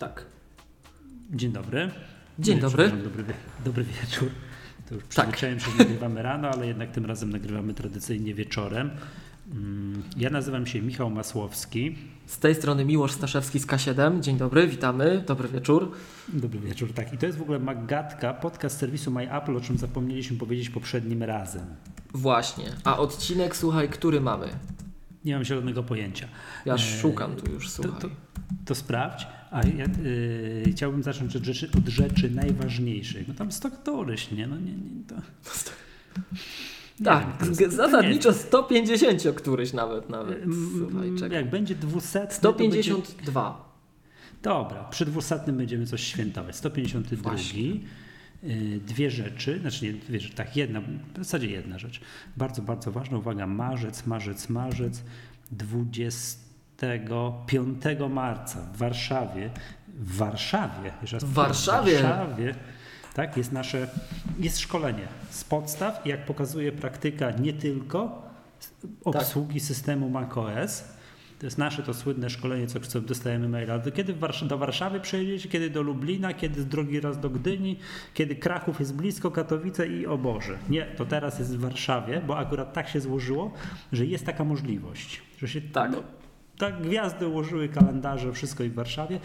Tak. Dzień dobry. Dzień Nie, dobry. Dobry, wie- dobry wieczór. To już przyzwyczaiłem się, że nagrywamy rano, ale jednak tym razem nagrywamy tradycyjnie wieczorem. Mm, Ja nazywam się Michał Masłowski. Z tej strony Miłosz Staszewski z K7. Dzień dobry, witamy. Dobry wieczór. Dobry wieczór, tak. I to jest w ogóle Magatka, podcast serwisu My Apple, o czym zapomnieliśmy powiedzieć poprzednim razem. Właśnie. A odcinek, słuchaj, który mamy? Nie mam zielonego pojęcia. Ja Eee, szukam tu już, To, słuchaj. to, to sprawdź. A ja y, chciałbym zacząć od rzeczy, od rzeczy najważniejszych. No tam stok toryś, nie? No nie, nie to... Nie Tak, wiem, zasadniczo 150 któryś nawet, nawet. nie- Słuchaj, czekaj. Jak będzie dwusetny, to będzie... 152. Dobra, przy dwusetnym będziemy coś świętować. 152. Właśnie. Y, Dwie rzeczy, znaczy nie dwie rzeczy, tak, jedna, w zasadzie jedna rzecz. Bardzo, bardzo ważna, uwaga, marzec, marzec, marzec, 25 marca w Warszawie, w Warszawie, W Warszawie? w Warszawie, tak, jest nasze, jest szkolenie z podstaw i jak pokazuje praktyka nie tylko obsługi systemu macOS, to jest nasze to słynne szkolenie, co, co dostajemy maila. Do kiedy do Warszawy przejedziecie, kiedy do Lublina, kiedy drugi raz do Gdyni, kiedy Kraków jest blisko, Katowice i o Boże. Nie, to teraz jest w Warszawie, bo akurat tak się złożyło, że jest taka możliwość, że się Tak. no, tak gwiazdy ułożyły kalendarze, wszystko i w Warszawie.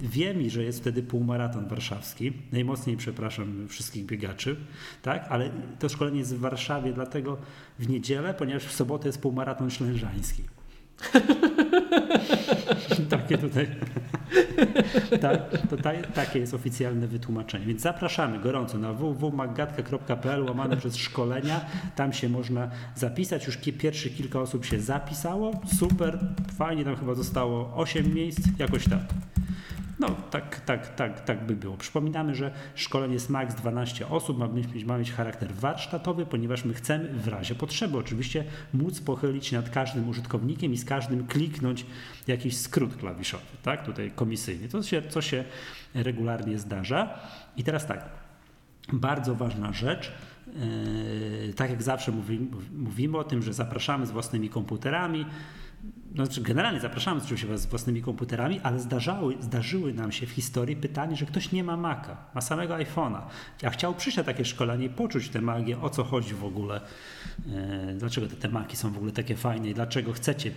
Wiem, że jest wtedy półmaraton warszawski. Najmocniej przepraszam wszystkich biegaczy, tak? ale to szkolenie jest w Warszawie, dlatego w niedzielę, ponieważ w sobotę jest półmaraton ślężański. Takie tutaj. to ta, takie jest oficjalne wytłumaczenie. Więc zapraszamy gorąco na www.magatka.pl łamane przez szkolenia. Tam się można zapisać. Już pierwsze kilka osób się zapisało. Super, fajnie, tam chyba zostało 8 miejsc, jakoś tak. No, tak, tak, tak, tak by było. Przypominamy, że szkolenie jest maks 12 osób, ma mieć, ma mieć charakter warsztatowy, ponieważ my chcemy w razie potrzeby oczywiście móc pochylić się nad każdym użytkownikiem i z każdym kliknąć jakiś skrót klawiszowy, tak, tutaj komisyjnie, to się, co się regularnie zdarza. I teraz tak, bardzo ważna rzecz. Yy, tak jak zawsze mówi, mówimy o tym, że zapraszamy z własnymi komputerami. No, znaczy generalnie zapraszamy oczywiście z własnymi komputerami, ale zdarzały, zdarzyły nam się w historii pytanie, że ktoś nie ma Maca, ma samego iPhone'a. A chciał przyjść na takie szkolenie i poczuć tę magię, o co chodzi w ogóle, yy, dlaczego te, te Maki są w ogóle takie fajne i dlaczego chcecie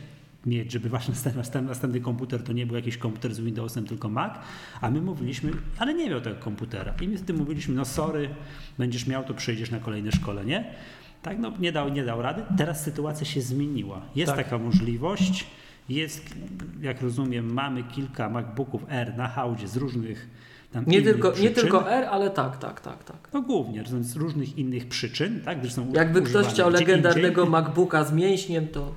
mieć, żeby wasz następny, następny, komputer to nie był jakiś komputer z Windowsem, tylko Mac, a my mówiliśmy, ale nie miał tego komputera. I my z tym mówiliśmy, no sorry, będziesz miał, to przejdziesz na kolejne szkolenie. Tak, no nie dał, nie dał rady. Teraz sytuacja się zmieniła. Jest Tak. taka możliwość. Jest, jak rozumiem, mamy kilka MacBooków R na hałdzie z różnych tam Nie tylko, nie tylko R, ale tak, tak, tak, tak. No głównie, z różnych innych przyczyn, tak, gdyż są Jakby ktoś chciał legendarnego indziej. MacBooka z mięśniem, to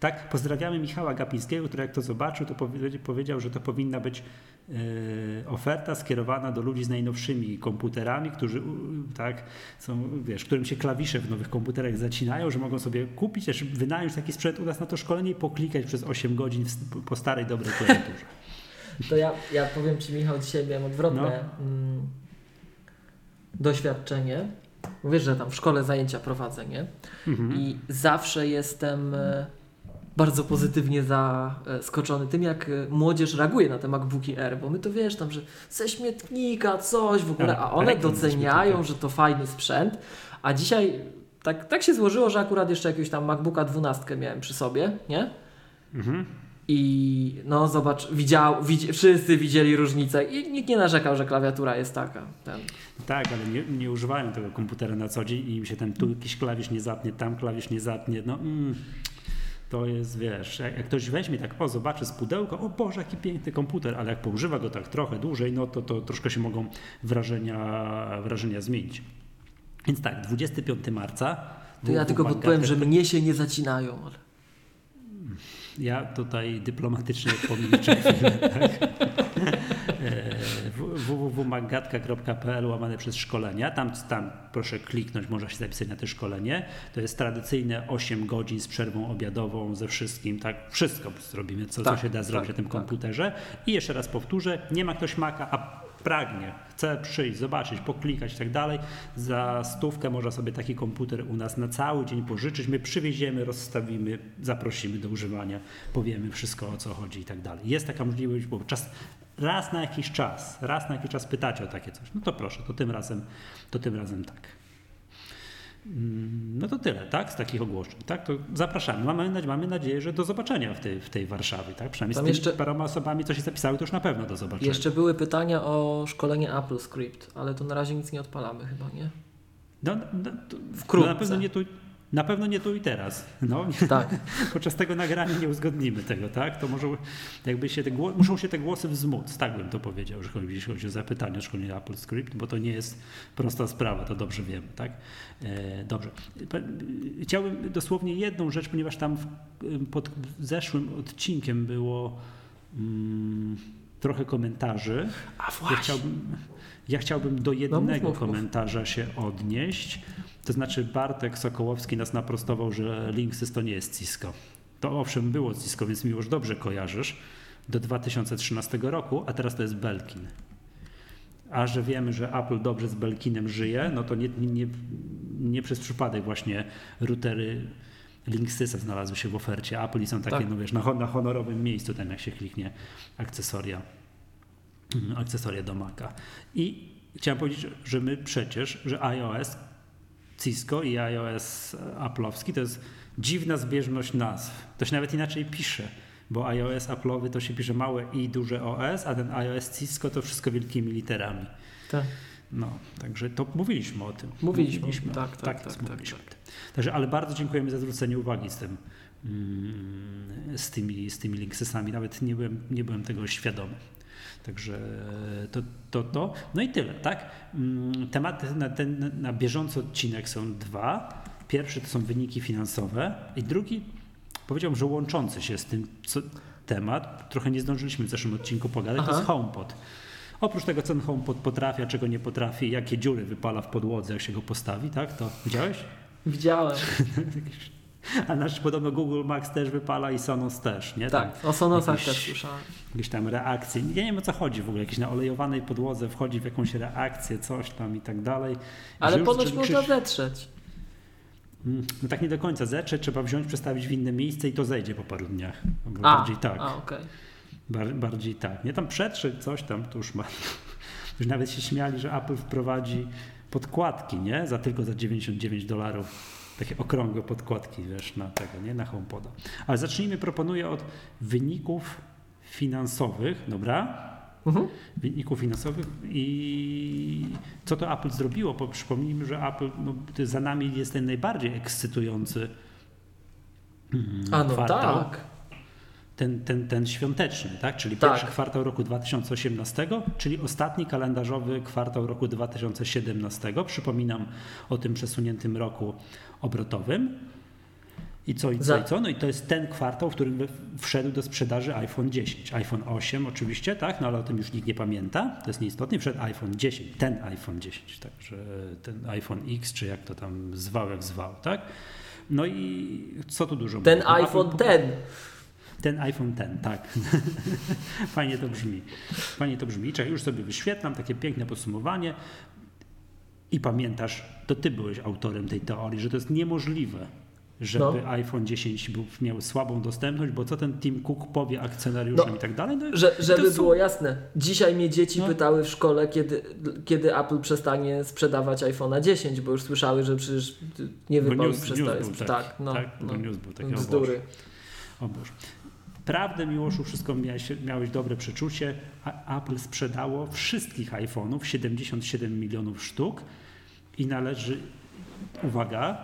Tak, pozdrawiamy Michała Gapińskiego, który jak to zobaczył, to powie- powiedział, że to powinna być e, oferta skierowana do ludzi z najnowszymi komputerami, którzy tak, są, wiesz, którym się klawisze w nowych komputerach zacinają, że mogą sobie kupić, też wynająć taki sprzęt u nas na to szkolenie i poklikać przez 8 godzin w, po starej, dobrej klawiaturze. To ja, ja powiem Ci, Michał, dzisiaj miałem odwrotne No. mm, doświadczenie. Wiesz, że tam w szkole zajęcia prowadzę, nie? Mhm. I zawsze jestem e, bardzo pozytywnie zaskoczony tym, jak e, młodzież reaguje na te MacBooki R, bo my to wiesz tam, że ze śmietnika coś w ogóle, Tak, a one doceniają, że to fajny sprzęt, a dzisiaj tak, tak się złożyło, że akurat jeszcze jakiegoś tam MacBooka 12 miałem przy sobie, nie? Mhm. I no zobacz, widział, widzi, wszyscy widzieli różnicę i nikt nie narzekał, że klawiatura jest taka. Ten. Tak, ale nie, nie używają tego komputera na co dzień i im się ten tu jakiś klawisz nie zatnie, tam klawisz nie zatnie. No, mm, to jest, wiesz, jak, jak ktoś weźmie tak, o, zobaczy z pudełka, o Boże, jaki piękny komputer, ale jak poużywa go tak trochę dłużej, no to, to troszkę się mogą wrażenia, wrażenia zmienić. Więc tak, 25 marca. To ja tylko podpowiem, że mnie się nie zacinają. Ale... Ja tutaj dyplomatycznie pomilczę tak? Www.magatka.pl łamane przez szkolenia. Tam, tam proszę kliknąć, można się zapisać na to szkolenie. To jest tradycyjne 8 godzin z przerwą obiadową ze wszystkim, tak? Wszystko zrobimy, co, Tak, co się da zrobić tak, na tym tak. komputerze. I jeszcze raz powtórzę, nie ma ktoś maka, a pragnie, chce przyjść, zobaczyć, poklikać i tak dalej, za stówkę można sobie taki komputer u nas na cały dzień pożyczyć. My przywieziemy, rozstawimy, zaprosimy do używania, powiemy wszystko o co chodzi i tak dalej. Jest taka możliwość, bo czas raz na jakiś czas, raz na jakiś czas pytacie o takie coś, no to proszę, to tym razem, to tym razem tak. Mm, No to tyle, tak, z takich ogłoszeń. Tak, to zapraszamy. Mamy, mamy nadzieję, że do zobaczenia w tej, w tej Warszawie. Tak? Przynajmniej Tam z tymi jeszcze- paroma osobami, co się zapisały, to już na pewno do zobaczenia. Jeszcze były pytania o szkolenie Apple Script, ale to na razie nic nie odpalamy chyba, nie? No, no, to, Wkrótce. No na, pewno nie tu, na pewno nie tu i teraz. No, Tak. podczas tego nagrania nie uzgodnimy tego, tak? To może jakby się te gło- muszą się te głosy wzmóc, tak bym to powiedział, że chodzi, jeśli chodzi o zapytania o szkolenie Apple Script, bo to nie jest prosta sprawa, to dobrze wiemy, tak? E, dobrze. Chciałbym dosłownie jedną rzecz, ponieważ tam w, pod zeszłym odcinkiem było mm, trochę komentarzy. A Ja właśnie. chciałbym, ja chciałbym do mów, jednego mów. komentarza się odnieść. To znaczy Bartek Sokołowski nas naprostował, że Linksys to nie jest Cisco. To owszem było Cisco, więc miło, że dobrze kojarzysz. Do 2013 roku, a teraz to jest Belkin. A że wiemy, że Apple dobrze z Belkinem żyje, no to nie, nie, nie przez przypadek właśnie routery Linksysa znalazły się w ofercie Apple i są takie, Tak. no wiesz, na, na honorowym miejscu tam jak się kliknie akcesoria akcesoria do Maca. I chciałem powiedzieć, że- my przecież, że iOS Cisco i iOS Apple'owski to jest dziwna zbieżność nazw. To się nawet inaczej pisze, bo iOS Apple'owy to się pisze małe i duże OS, a ten iOS Cisco to wszystko wielkimi literami. Tak. No, także to mówiliśmy o tym. Mówiliśmy, tak, tak, jest, tak, tak, mówiliśmy o tym. Także, ale bardzo dziękujemy za zwrócenie uwagi z tym, mm, z tymi, z tymi linksysami. Nawet nie byłem, nie byłem tego świadomy. Także to, to, to. No i tyle, tak? Mm, Tematy na ten na bieżący odcinek są dwa. Pierwszy to są wyniki finansowe i drugi powiedziałbym, że łączący się z tym co, temat. Trochę nie zdążyliśmy w zeszłym odcinku pogadać, to Aha. jest HomePod. Oprócz tego, co ten HomePod potrafi, a czego nie potrafi, jakie dziury wypala w podłodze, jak się go postawi, tak? To widziałeś? Widziałem. A nasz podobno Google Max też wypala i Sonos też, nie? Tam Tak, o Sonosach jakieś- też słyszałem. Jakieś tam reakcje. Ja nie wiem o co chodzi w ogóle. Jakieś na olejowanej podłodze wchodzi w jakąś reakcję, coś tam i tak dalej. Ale już ponoć krzyż- można zetrzeć. Mm, No tak nie do końca. Zetrzeć trzeba wziąć, przestawić w inne miejsce i to zejdzie po paru dniach. A, bardziej tak. a okej. Bar, bardziej tak. Nie tam przetrzeć coś tam, to już ma. Już nawet się śmiali, że Apple wprowadzi podkładki, nie? Za tylko za 99 dolarów. Takie okrągłe podkładki, wiesz, na tego, nie? Na HomePoda. Ale zacznijmy, proponuję od wyników finansowych, dobra? Mhm. Wyników finansowych i co to Apple zrobiło, bo przypomnijmy, że Apple no, za nami jest ten najbardziej ekscytujący mm, A no kwartał tak. Ten, ten, ten świąteczny, tak? czyli Tak. pierwszy kwartał roku 2018, czyli ostatni kalendarzowy kwartał roku 2017. Przypominam o tym przesuniętym roku obrotowym. I co, i co, i co? No i to jest ten kwartał, w którym wszedł do sprzedaży iPhone 10. iPhone 8 oczywiście, tak? No ale o tym już nikt nie pamięta. To jest nieistotne. Wszedł iPhone 10, ten iPhone 10, także ten iPhone X, czy jak to tam zwał, jak zwał, tak? No i co tu dużo Ten mówić? No, iPhone Apple- ten. iPhone ten, tak. Fajnie to brzmi. Fajnie to brzmi. Czekaj, już sobie wyświetlam takie piękne podsumowanie. I pamiętasz, to ty byłeś autorem tej teorii, że to jest niemożliwe, żeby No. iPhone 10 był, miał słabą dostępność, bo co ten Tim Cook powie akcjonariuszom No, i tak dalej. No, Że, żeby było jasne, dzisiaj mnie dzieci No. pytały w szkole, kiedy, kiedy Apple przestanie sprzedawać iPhone'a 10, bo już słyszały, że przecież nie Bo wypał i news, przestaje. tak, taki, no, tak, no. news był taki, Bzdury. O Boże. Prawdę, Miłoszu, wszystko miałeś, miałeś dobre przeczucie. A Apple sprzedało wszystkich iPhone'ów, 77 milionów sztuk i należy, uwaga,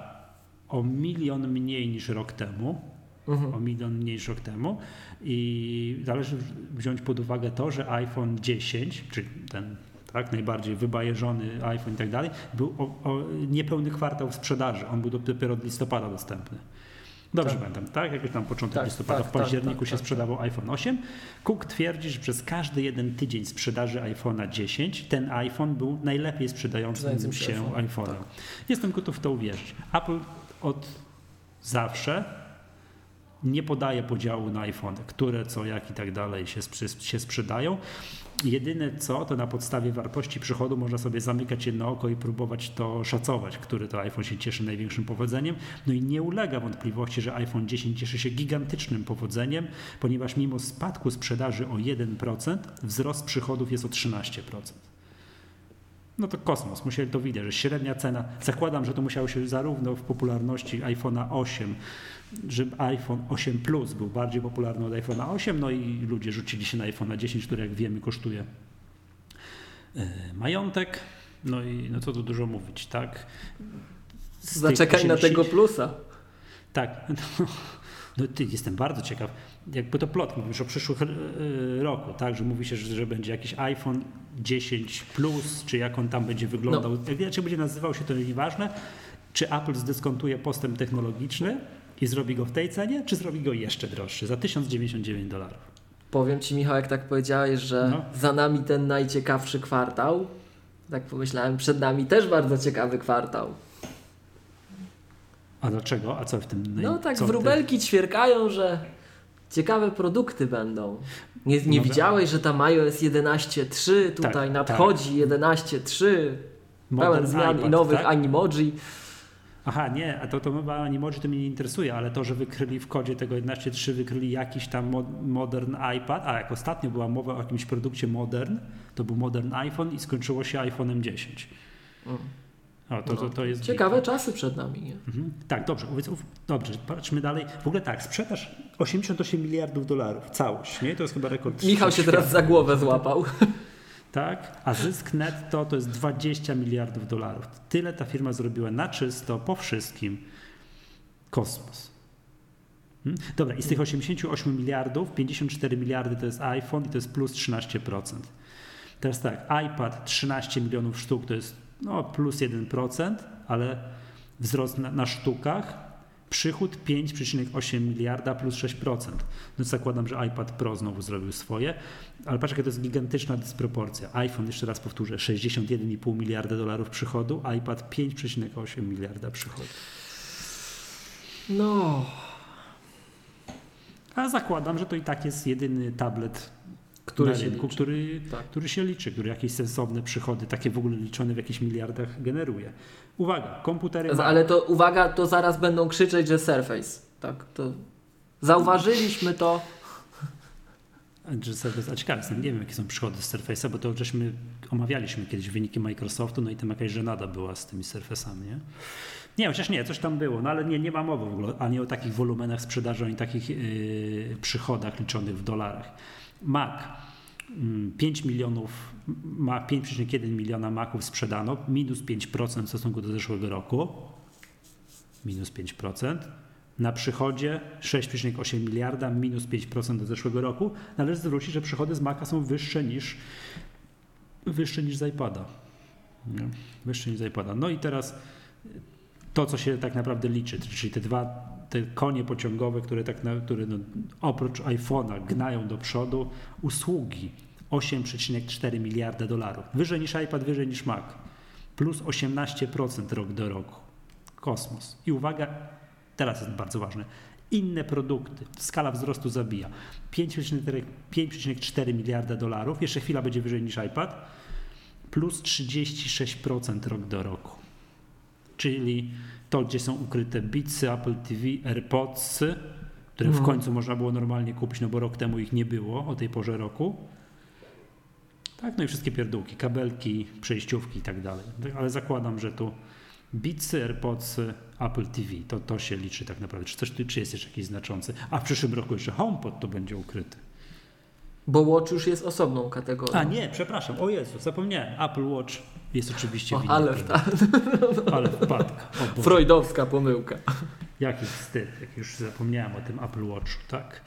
o milion mniej niż rok temu. Mhm. O milion mniej niż rok temu. I należy wziąć pod uwagę to, że iPhone 10, czyli ten tak, najbardziej wybajeżony iPhone i tak dalej, był o, o niepełny kwartał sprzedaży. On był dopiero od listopada dostępny. Dobrze Tak. pamiętam, tak? Jak już tam początek Tak, listopada, tak, w tak, październiku tak, się tak, sprzedawał iPhone 8. Cook twierdzi, że przez każdy jeden tydzień sprzedaży iPhone'a 10 ten iPhone był najlepiej sprzedającym się się iPhone, iPhone'em. Jestem gotów w to uwierzyć. Apple od zawsze nie podaje podziału na iPhone, które, co, jak i tak dalej się, się sprzedają. Jedyne co, to na podstawie wartości przychodu można sobie zamykać jedno oko i próbować to szacować, który to iPhone się cieszy największym powodzeniem. No i nie ulega wątpliwości, że iPhone 10 cieszy się gigantycznym powodzeniem, ponieważ mimo spadku sprzedaży o 1%, wzrost przychodów jest o 13% no to kosmos. Musieli to widzieć, że średnia cena, zakładam, że to musiało się zarówno w popularności iPhone'a 8, że iPhone 8 Plus był bardziej popularny od iPhone'a 8, no i ludzie rzucili się na iPhone'a 10, który jak wiemy kosztuje yy, majątek. No i no co tu dużo mówić, tak? Z Zaczekaj 80... na tego plusa. Tak. No, no ty, jestem bardzo ciekaw. Jakby to plot, mówisz o przyszłym e, roku, tak? Że mówi się, że, że będzie jakiś iPhone 10 Plus, czy jak on tam będzie wyglądał. No. Jak będzie nazywał się, to nieważne. Czy Apple zdyskontuje postęp technologiczny i zrobi go w tej cenie, czy zrobi go jeszcze droższy, za 1099 dolarów? Powiem Ci, Michał, jak tak powiedziałeś, że no. za nami ten najciekawszy kwartał, tak pomyślałem, przed nami też bardzo ciekawy kwartał. A dlaczego? A co w tym? No tak, wróbelki ty... ćwierkają, że ciekawe produkty będą. Nie, nie widziałeś, że tam iOS 11.3 tutaj tak, nadchodzi, tak. 11.3, pełen zmian i nowych tak? animoji. Aha, nie, a to, to o animoji to mnie nie interesuje, ale to, że wykryli w kodzie tego 11.3 wykryli jakiś tam modern iPad, a jak ostatnio była mowa o jakimś produkcie modern, to był modern iPhone i skończyło się iPhone'em 10. Mm. O, to, to, to jest Ciekawe czasy przed nami. Nie? Mhm. Tak, dobrze. Dobrze, patrzmy dalej. W ogóle tak, sprzedaż 88 miliardów dolarów, całość, nie? To jest chyba rekord. Michał się teraz za głowę złapał. Tak, a zysk netto to jest 20 miliardów dolarów. Tyle ta firma zrobiła na czysto, po wszystkim. Kosmos. Hmm? Dobra, i z tych 88 miliardów, 54 miliardy to jest iPhone i to jest plus 13%. Teraz tak, iPad 13 milionów sztuk to jest no, plus 1%, ale wzrost na, na sztukach, przychód 5,8 miliarda plus 6%. No zakładam, że iPad Pro znowu zrobił swoje, ale patrz, jaka to jest gigantyczna dysproporcja. iPhone, jeszcze raz powtórzę, 61,5 miliarda dolarów przychodu, iPad 5,8 miliarda przychodu. No. A zakładam, że to i tak jest jedyny tablet który na rynku, który, tak. który się liczy, który jakieś sensowne przychody, takie w ogóle liczone w jakichś miliardach generuje. Uwaga, komputery. Ale to uwaga, to zaraz będą krzyczeć, że Surface. Tak, to zauważyliśmy to. Że Surface, a ciekawe jestem, nie wiem jakie są przychody z Surface'a, bo to żeśmy omawialiśmy kiedyś wyniki Microsoftu, no i tam jakaś żenada była z tymi Surface'ami, nie? Nie, chociaż nie, coś tam było, no ale nie, nie ma mowy w ogóle ani o takich wolumenach sprzedaży, ani takich yy, przychodach liczonych w dolarach. Mac 5 mm, milionów, ma 5,1 miliona Maców sprzedano, minus 5% w stosunku do zeszłego roku. Minus 5%. Na przychodzie 6,8 miliarda, minus 5% do zeszłego roku. Należy zwrócić, że przychody z Maca są wyższe niż, wyższe niż z iPada. Wyższe niż z iPada. No i teraz to, co się tak naprawdę liczy, czyli te dwa te konie pociągowe, które, tak na, które no, oprócz iPhone'a gnają do przodu, usługi 8,4 miliarda dolarów. Wyżej niż iPad, wyżej niż Mac. Plus 18% rok do roku. Kosmos. I uwaga, teraz jest bardzo ważne. Inne produkty. Skala wzrostu zabija. 5,4 miliarda dolarów. Jeszcze chwila będzie wyżej niż iPad. Plus 36% rok do roku. Czyli to, gdzie są ukryte Beatsy, Apple TV, AirPodsy, które no. w końcu można było normalnie kupić, no bo rok temu ich nie było o tej porze roku. Tak, no i wszystkie pierdółki, kabelki, przejściówki i tak dalej. Ale zakładam, że tu Beatsy, AirPodsy, Apple TV, to, to się liczy tak naprawdę. Czy, coś, czy jest jeszcze jakiś znaczący? A w przyszłym roku jeszcze HomePod to będzie ukryty. Bo Watch już jest osobną kategorią. A nie, przepraszam, o Jezu, zapomniałem. Apple Watch jest oczywiście o, ale, ta... ale wpadka. Freudowska pomyłka. Jaki wstyd, jak już zapomniałem o tym Apple Watchu, tak?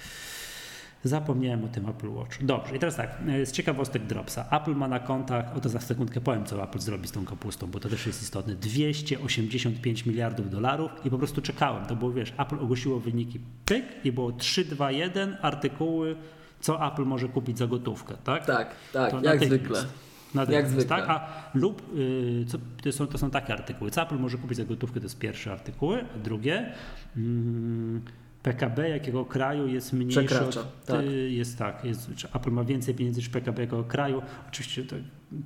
Zapomniałem o tym Apple Watch. Dobrze, i teraz tak, z ciekawostek Dropsa. Apple ma na kontach, o to za sekundkę powiem, co Apple zrobi z tą kapustą, bo to też jest istotne, 285 miliardów dolarów i po prostu czekałem. To było, wiesz, Apple ogłosiło wyniki pyk i było 3, 2, 1, artykuły, co Apple może kupić za gotówkę, tak? Tak, tak, to jak zwykle. Jak zwykle. Tak? A lub y, co, to, są, to są takie artykuły. Co Apple może kupić za gotówkę, to jest pierwsze artykuły. A drugie, mm, PKB jakiego kraju jest mniejsze Przekracza, od, tak. jest tak, jest, Apple ma więcej pieniędzy niż PKB jakiego kraju. Oczywiście to,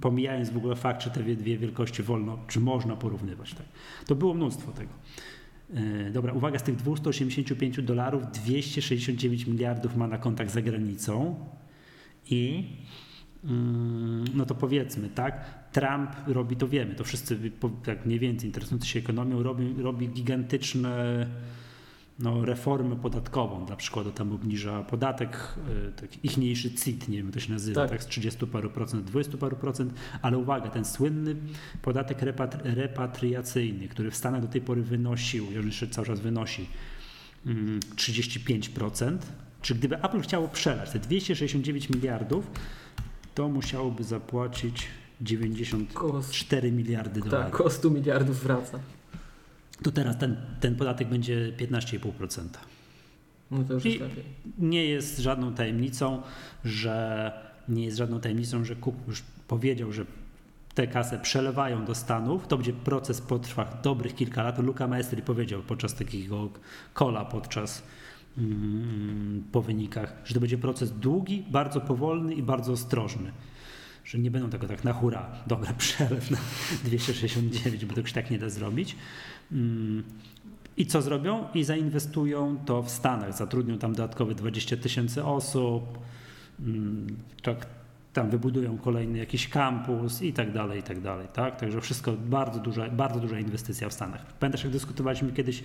pomijając w ogóle fakt, czy te dwie wielkości wolno, czy można porównywać. Tak. To było mnóstwo tego. E, dobra, uwaga, z tych 285 dolarów 269 miliardów ma na kontach za granicą. I mm, no to powiedzmy, tak, Trump robi, to wiemy, to wszyscy, tak mniej więcej interesujący się ekonomią, robi, robi gigantyczne no, reformę podatkową. Dla przykładu tam obniża podatek, e, tak, ichniejszy CIT, nie wiem jak to się nazywa, tak. tak z 30 paru procent, 20 paru procent, ale uwaga, ten słynny podatek repatri repatriacyjny, który w Stanach do tej pory wynosił, jeszcze cały czas wynosi 35%, mm, czy gdyby Apple chciało przelać te 269 miliardów, to musiałoby zapłacić 94 miliardy dolarów. Tak, koło 100 miliardów wraca to teraz ten, ten podatek będzie 15,5%. No to już I jest lepiej. Nie jest żadną tajemnicą, że nie jest żadną tajemnicą, że Cook już powiedział, że te kasę przelewają do Stanów. To będzie proces potrwa dobrych kilka lat. Luca Maestri powiedział podczas takiego kola, podczas mm, po wynikach, że to będzie proces długi, bardzo powolny i bardzo ostrożny że nie będą tego tak na hura, dobra, przelew na 269, bo to już tak nie da zrobić. Mm. I co zrobią? I zainwestują to w Stanach. Zatrudnią tam dodatkowe 20 tysięcy osób, mm, tak, tam wybudują kolejny jakiś kampus i tak dalej, i tak dalej. Tak? Także wszystko bardzo duża, bardzo duża inwestycja w Stanach. Pamiętasz, jak dyskutowaliśmy kiedyś,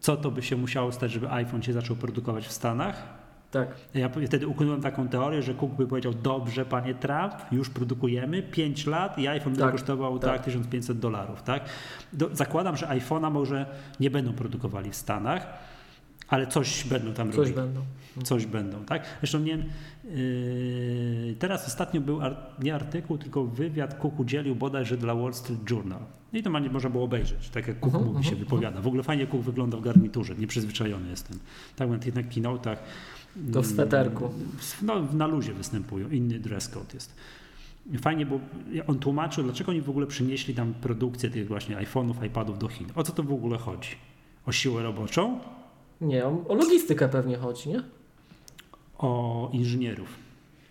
co to by się musiało stać, żeby iPhone się zaczął produkować w Stanach? Tak. Ja wtedy ukłoniłem taką teorię, że Cook by powiedział, dobrze panie Trump, już produkujemy 5 lat i iPhone tak, kosztował tak. tak 1500 dolarów. Tak? Do, zakładam, że iPhone'a może nie będą produkowali w Stanach, ale coś będą tam coś robili. Będą. Coś będą, tak? Zresztą nie yy, teraz ostatnio był ar, nie artykuł, tylko wywiad Cook udzielił bodajże dla Wall Street Journal. I to można było obejrzeć, tak jak Cook uh -huh, mówi, uh -huh, się wypowiada. W ogóle fajnie Cook wygląda w garniturze, nieprzyzwyczajony jestem. Tak, na tych keynote'ach to w sweterku. No, na luzie występują, inny dress code jest. Fajnie, bo on tłumaczył, dlaczego oni w ogóle przynieśli tam produkcję tych właśnie iPhone'ów, iPadów do Chin. O co to w ogóle chodzi? O siłę roboczą? Nie, o, o logistykę pewnie chodzi, nie? O inżynierów.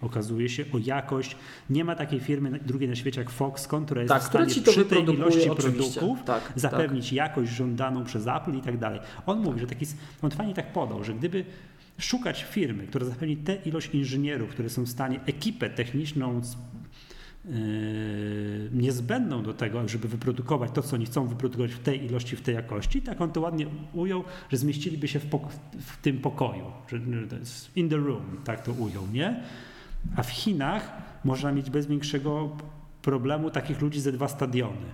Okazuje się o jakość. Nie ma takiej firmy drugiej na świecie jak Foxconn, która jest tak, w stanie przy tej ilości oczywiście. produktów tak, zapewnić tak. jakość żądaną przez Apple i tak dalej. On mówi, że taki, on fajnie tak podał, że gdyby szukać firmy, która zapewni tę ilość inżynierów, które są w stanie ekipę techniczną yy, niezbędną do tego, żeby wyprodukować to, co oni chcą wyprodukować w tej ilości, w tej jakości. Tak on to ładnie ujął, że zmieściliby się w, w tym pokoju, in the room, tak to ujął, nie? A w Chinach można mieć bez większego problemu takich ludzi ze dwa stadiony.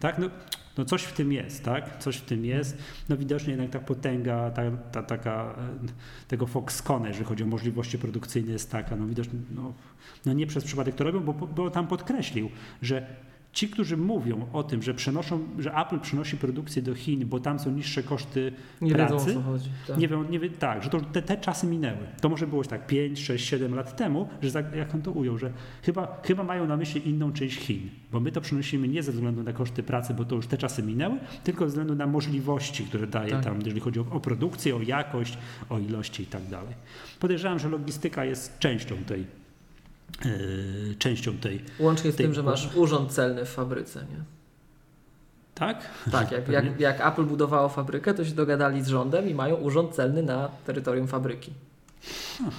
Tak? No, no coś w tym jest, tak? Coś w tym jest. No widocznie jednak ta potęga, ta, ta taka e, tego Foxconn, jeżeli chodzi o możliwości produkcyjne jest taka, no widocznie, no, no nie przez przypadek to robią, bo, bo tam podkreślił, że ci, którzy mówią o tym, że przenoszą, że Apple przenosi produkcję do Chin, bo tam są niższe koszty nie pracy, wiedzą, o co chodzi. Tak. Nie wiem, nie wie, tak, że to, te, te, czasy minęły. To może było tak 5, 6, 7 lat temu, że tak, jak on to ujął, że chyba, chyba mają na myśli inną część Chin, bo my to przenosimy nie ze względu na koszty pracy, bo to już te czasy minęły, tylko ze względu na możliwości, które daje tak. tam, jeżeli chodzi o, o produkcję, o jakość, o ilości i tak dalej. Podejrzewam, że logistyka jest częścią tej częścią tej. Łącznie z tej tym, że masz urząd celny w fabryce, nie? Tak? Tak, jak, jak, jak Apple budowało fabrykę, to się dogadali z rządem i mają urząd celny na terytorium fabryki. No,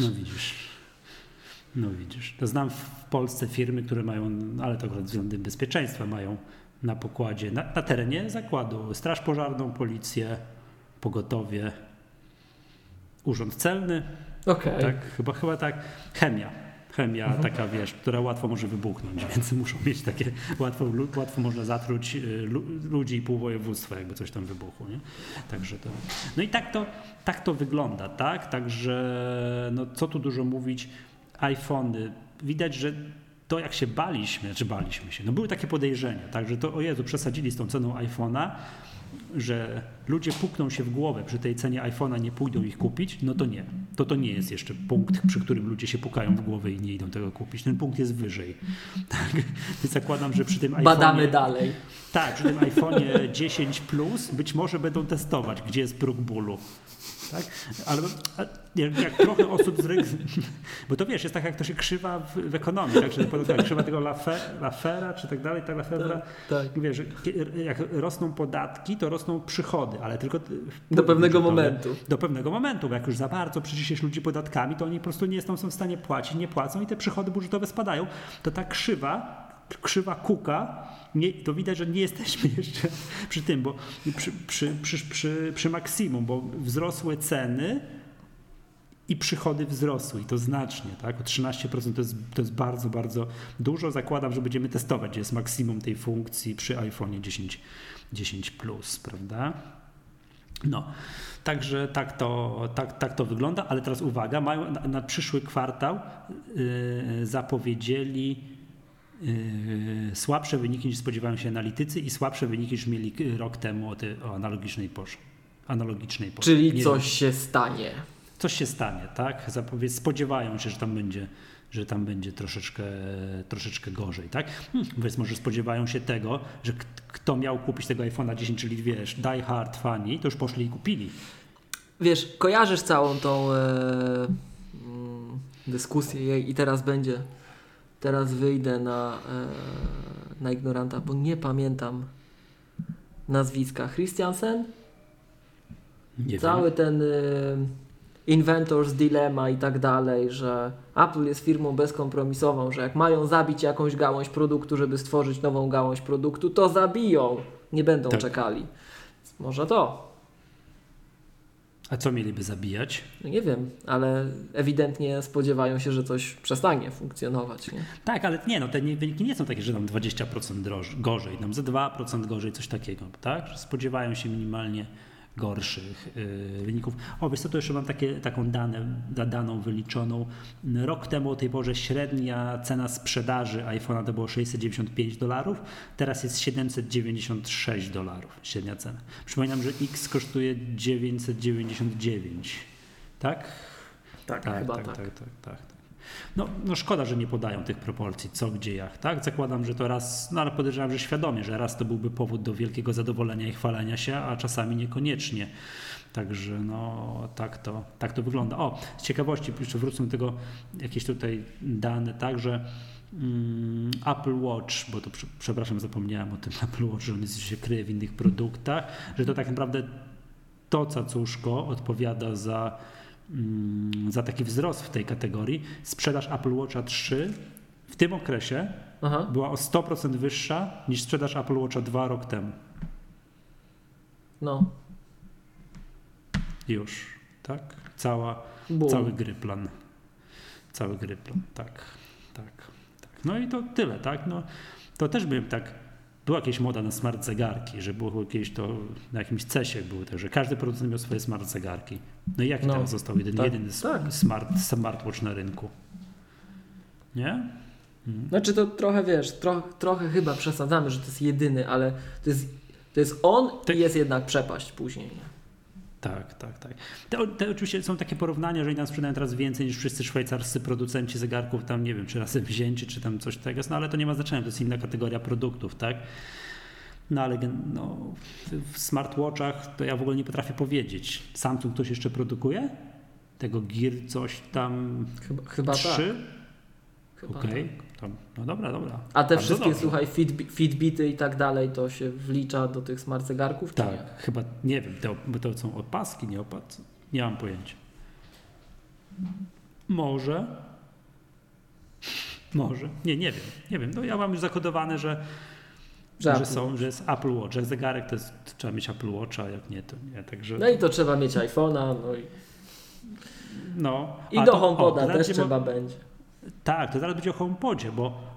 no widzisz. No widzisz. To znam w Polsce firmy, które mają, ale to akurat względem bezpieczeństwa, mają na pokładzie, na, na terenie zakładu straż pożarną, policję, pogotowie, urząd celny. Okay. Tak, chyba, chyba tak. Chemia chemia mhm. taka, wiesz, która łatwo może wybuchnąć, więc muszą mieć takie, łatwo, łatwo można zatruć y, ludzi i pół województwa, jakby coś tam wybuchło, nie? Także to, no i tak to, tak to wygląda, tak? Także, no co tu dużo mówić, iPhony, widać, że to jak się baliśmy, czy baliśmy się, no były takie podejrzenia, tak, że to o Jezu, przesadzili z tą ceną iPhone'a, że ludzie pukną się w głowę przy tej cenie iPhone'a, nie pójdą ich kupić, no to nie. To to nie jest jeszcze punkt, przy którym ludzie się pukają w głowę i nie idą tego kupić. Ten punkt jest wyżej. Tak? Więc zakładam, że przy tym iPhone'ie... Badamy dalej. Tak, przy tym iPhone'ie 10 Plus być może będą testować, gdzie jest próg bólu. Tak? Ale jak, jak trochę osób z rynku, bo to wiesz, jest tak jak to się krzywa w, w ekonomii, tak, że tak, krzywa tego Lafera czy tak dalej, tak Lafera, tak, tak. wiesz, jak rosną podatki, to rosną przychody, ale tylko do pewnego momentu. Do pewnego momentu, bo jak już za bardzo przyciśniesz ludzi podatkami, to oni po prostu nie są w stanie płacić, nie płacą i te przychody budżetowe spadają, to ta krzywa, krzywa kuka, nie, to widać, że nie jesteśmy jeszcze przy tym, bo przy, przy, przy, przy, przy maksimum, bo wzrosły ceny, i przychody wzrosły i to znacznie, tak? O 13% to jest, to jest bardzo, bardzo dużo. Zakładam, że będziemy testować, gdzie jest maksimum tej funkcji przy iPhone 10, 10 Plus, prawda? No, także tak to, tak, tak to wygląda, ale teraz uwaga, mają na, na przyszły kwartał yy, zapowiedzieli słabsze wyniki niż spodziewają się analitycy i słabsze wyniki niż mieli rok temu o, ty, o analogicznej porze. Analogicznej porze. Czyli Nie coś się stanie coś się stanie, tak? Zapowiedz, spodziewają się, że tam będzie, że tam będzie troszeczkę, troszeczkę gorzej, tak? Hmm, więc może spodziewają się tego, że kto miał kupić tego iPhone'a 10, czyli wiesz, die hard fani, to już poszli i kupili. Wiesz, kojarzysz całą tą e, mm, dyskusję i teraz będzie, teraz wyjdę na, e, na ignoranta, bo nie pamiętam nazwiska. Christiansen? Nie Cały wiem. ten... E, Inventors Dilemma i tak dalej, że Apple jest firmą bezkompromisową, że jak mają zabić jakąś gałąź produktu, żeby stworzyć nową gałąź produktu, to zabiją, nie będą tak. czekali. Może to. A co mieliby zabijać? No nie wiem, ale ewidentnie spodziewają się, że coś przestanie funkcjonować. Nie? Tak, ale nie, no te wyniki nie są takie, że nam 20% drożej, gorzej, nam za 2% gorzej, coś takiego, tak? Że spodziewają się minimalnie gorszych y, wyników. O, wiesz co, to jeszcze mam takie, taką dane, daną wyliczoną. Rok temu o tej porze średnia cena sprzedaży iPhone'a to było 695 dolarów, teraz jest 796 dolarów średnia cena. Przypominam, że X kosztuje 999, tak? Tak, tak chyba tak. tak, tak, tak, tak. No, no szkoda, że nie podają tych proporcji, co, gdzie, jak, tak? Zakładam, że to raz, no ale podejrzewam, że świadomie, że raz to byłby powód do wielkiego zadowolenia i chwalenia się, a czasami niekoniecznie. Także no, tak to, tak to wygląda. O, z ciekawości, jeszcze wrócę do tego, jakieś tutaj dane, także mm, Apple Watch, bo to przepraszam, zapomniałem o tym Apple Watch, że on jest, się kryje w innych produktach, że to tak naprawdę to cacuszko odpowiada za za taki wzrost w tej kategorii. Sprzedaż Apple Watcha 3 w tym okresie Aha. była o 100% wyższa niż sprzedaż Apple Watcha 2 rok temu. No. Już, tak? Cała, cały gryplan. Cały gryplan, tak, tak, tak. No i to tyle, tak? No, to też bym tak była jakieś moda na smart zegarki, że było jakieś to na jakimś cesie były też, że każdy producent miał swoje smart zegarki. No i jaki no, teraz został jeden, tak, jedyny tak. smart, smartwatch na rynku? Nie? Hmm. Znaczy to trochę wiesz, tro, trochę chyba przesadzamy, że to jest jedyny, ale to jest, to jest on i jest jednak przepaść później. Tak, tak, tak. Te, te, oczywiście są takie porównania, że oni nam sprzedają teraz więcej niż wszyscy szwajcarscy producenci zegarków, tam nie wiem, czy razem wzięci, czy tam coś tego, no ale to nie ma znaczenia, to jest inna kategoria produktów, tak? No ale no, w smartwatchach to ja w ogóle nie potrafię powiedzieć. Samsung ktoś jeszcze produkuje? Tego Gear coś tam chyba, chyba 3? Tak. Okej, okay. tak. No dobra, dobra. A te wszystkie, dobrze. słuchaj, fit, Fitbity i tak dalej, to się wlicza do tych smart zegarków? Tak, chyba, nie wiem, to, bo to są opaski, nie opaski, nie mam pojęcia. Może. Może. Nie, nie wiem, nie wiem. No ja mam już zakodowane, że że, że, są, że jest Apple Watch. Jak zegarek to, jest, to trzeba mieć Apple Watcha, jak nie, to nie. Także no i to trzeba mieć iPhone'a, no i. No, I do HomePoda też trzeba będzie. Tak, to zaraz będzie o HomePodzie, bo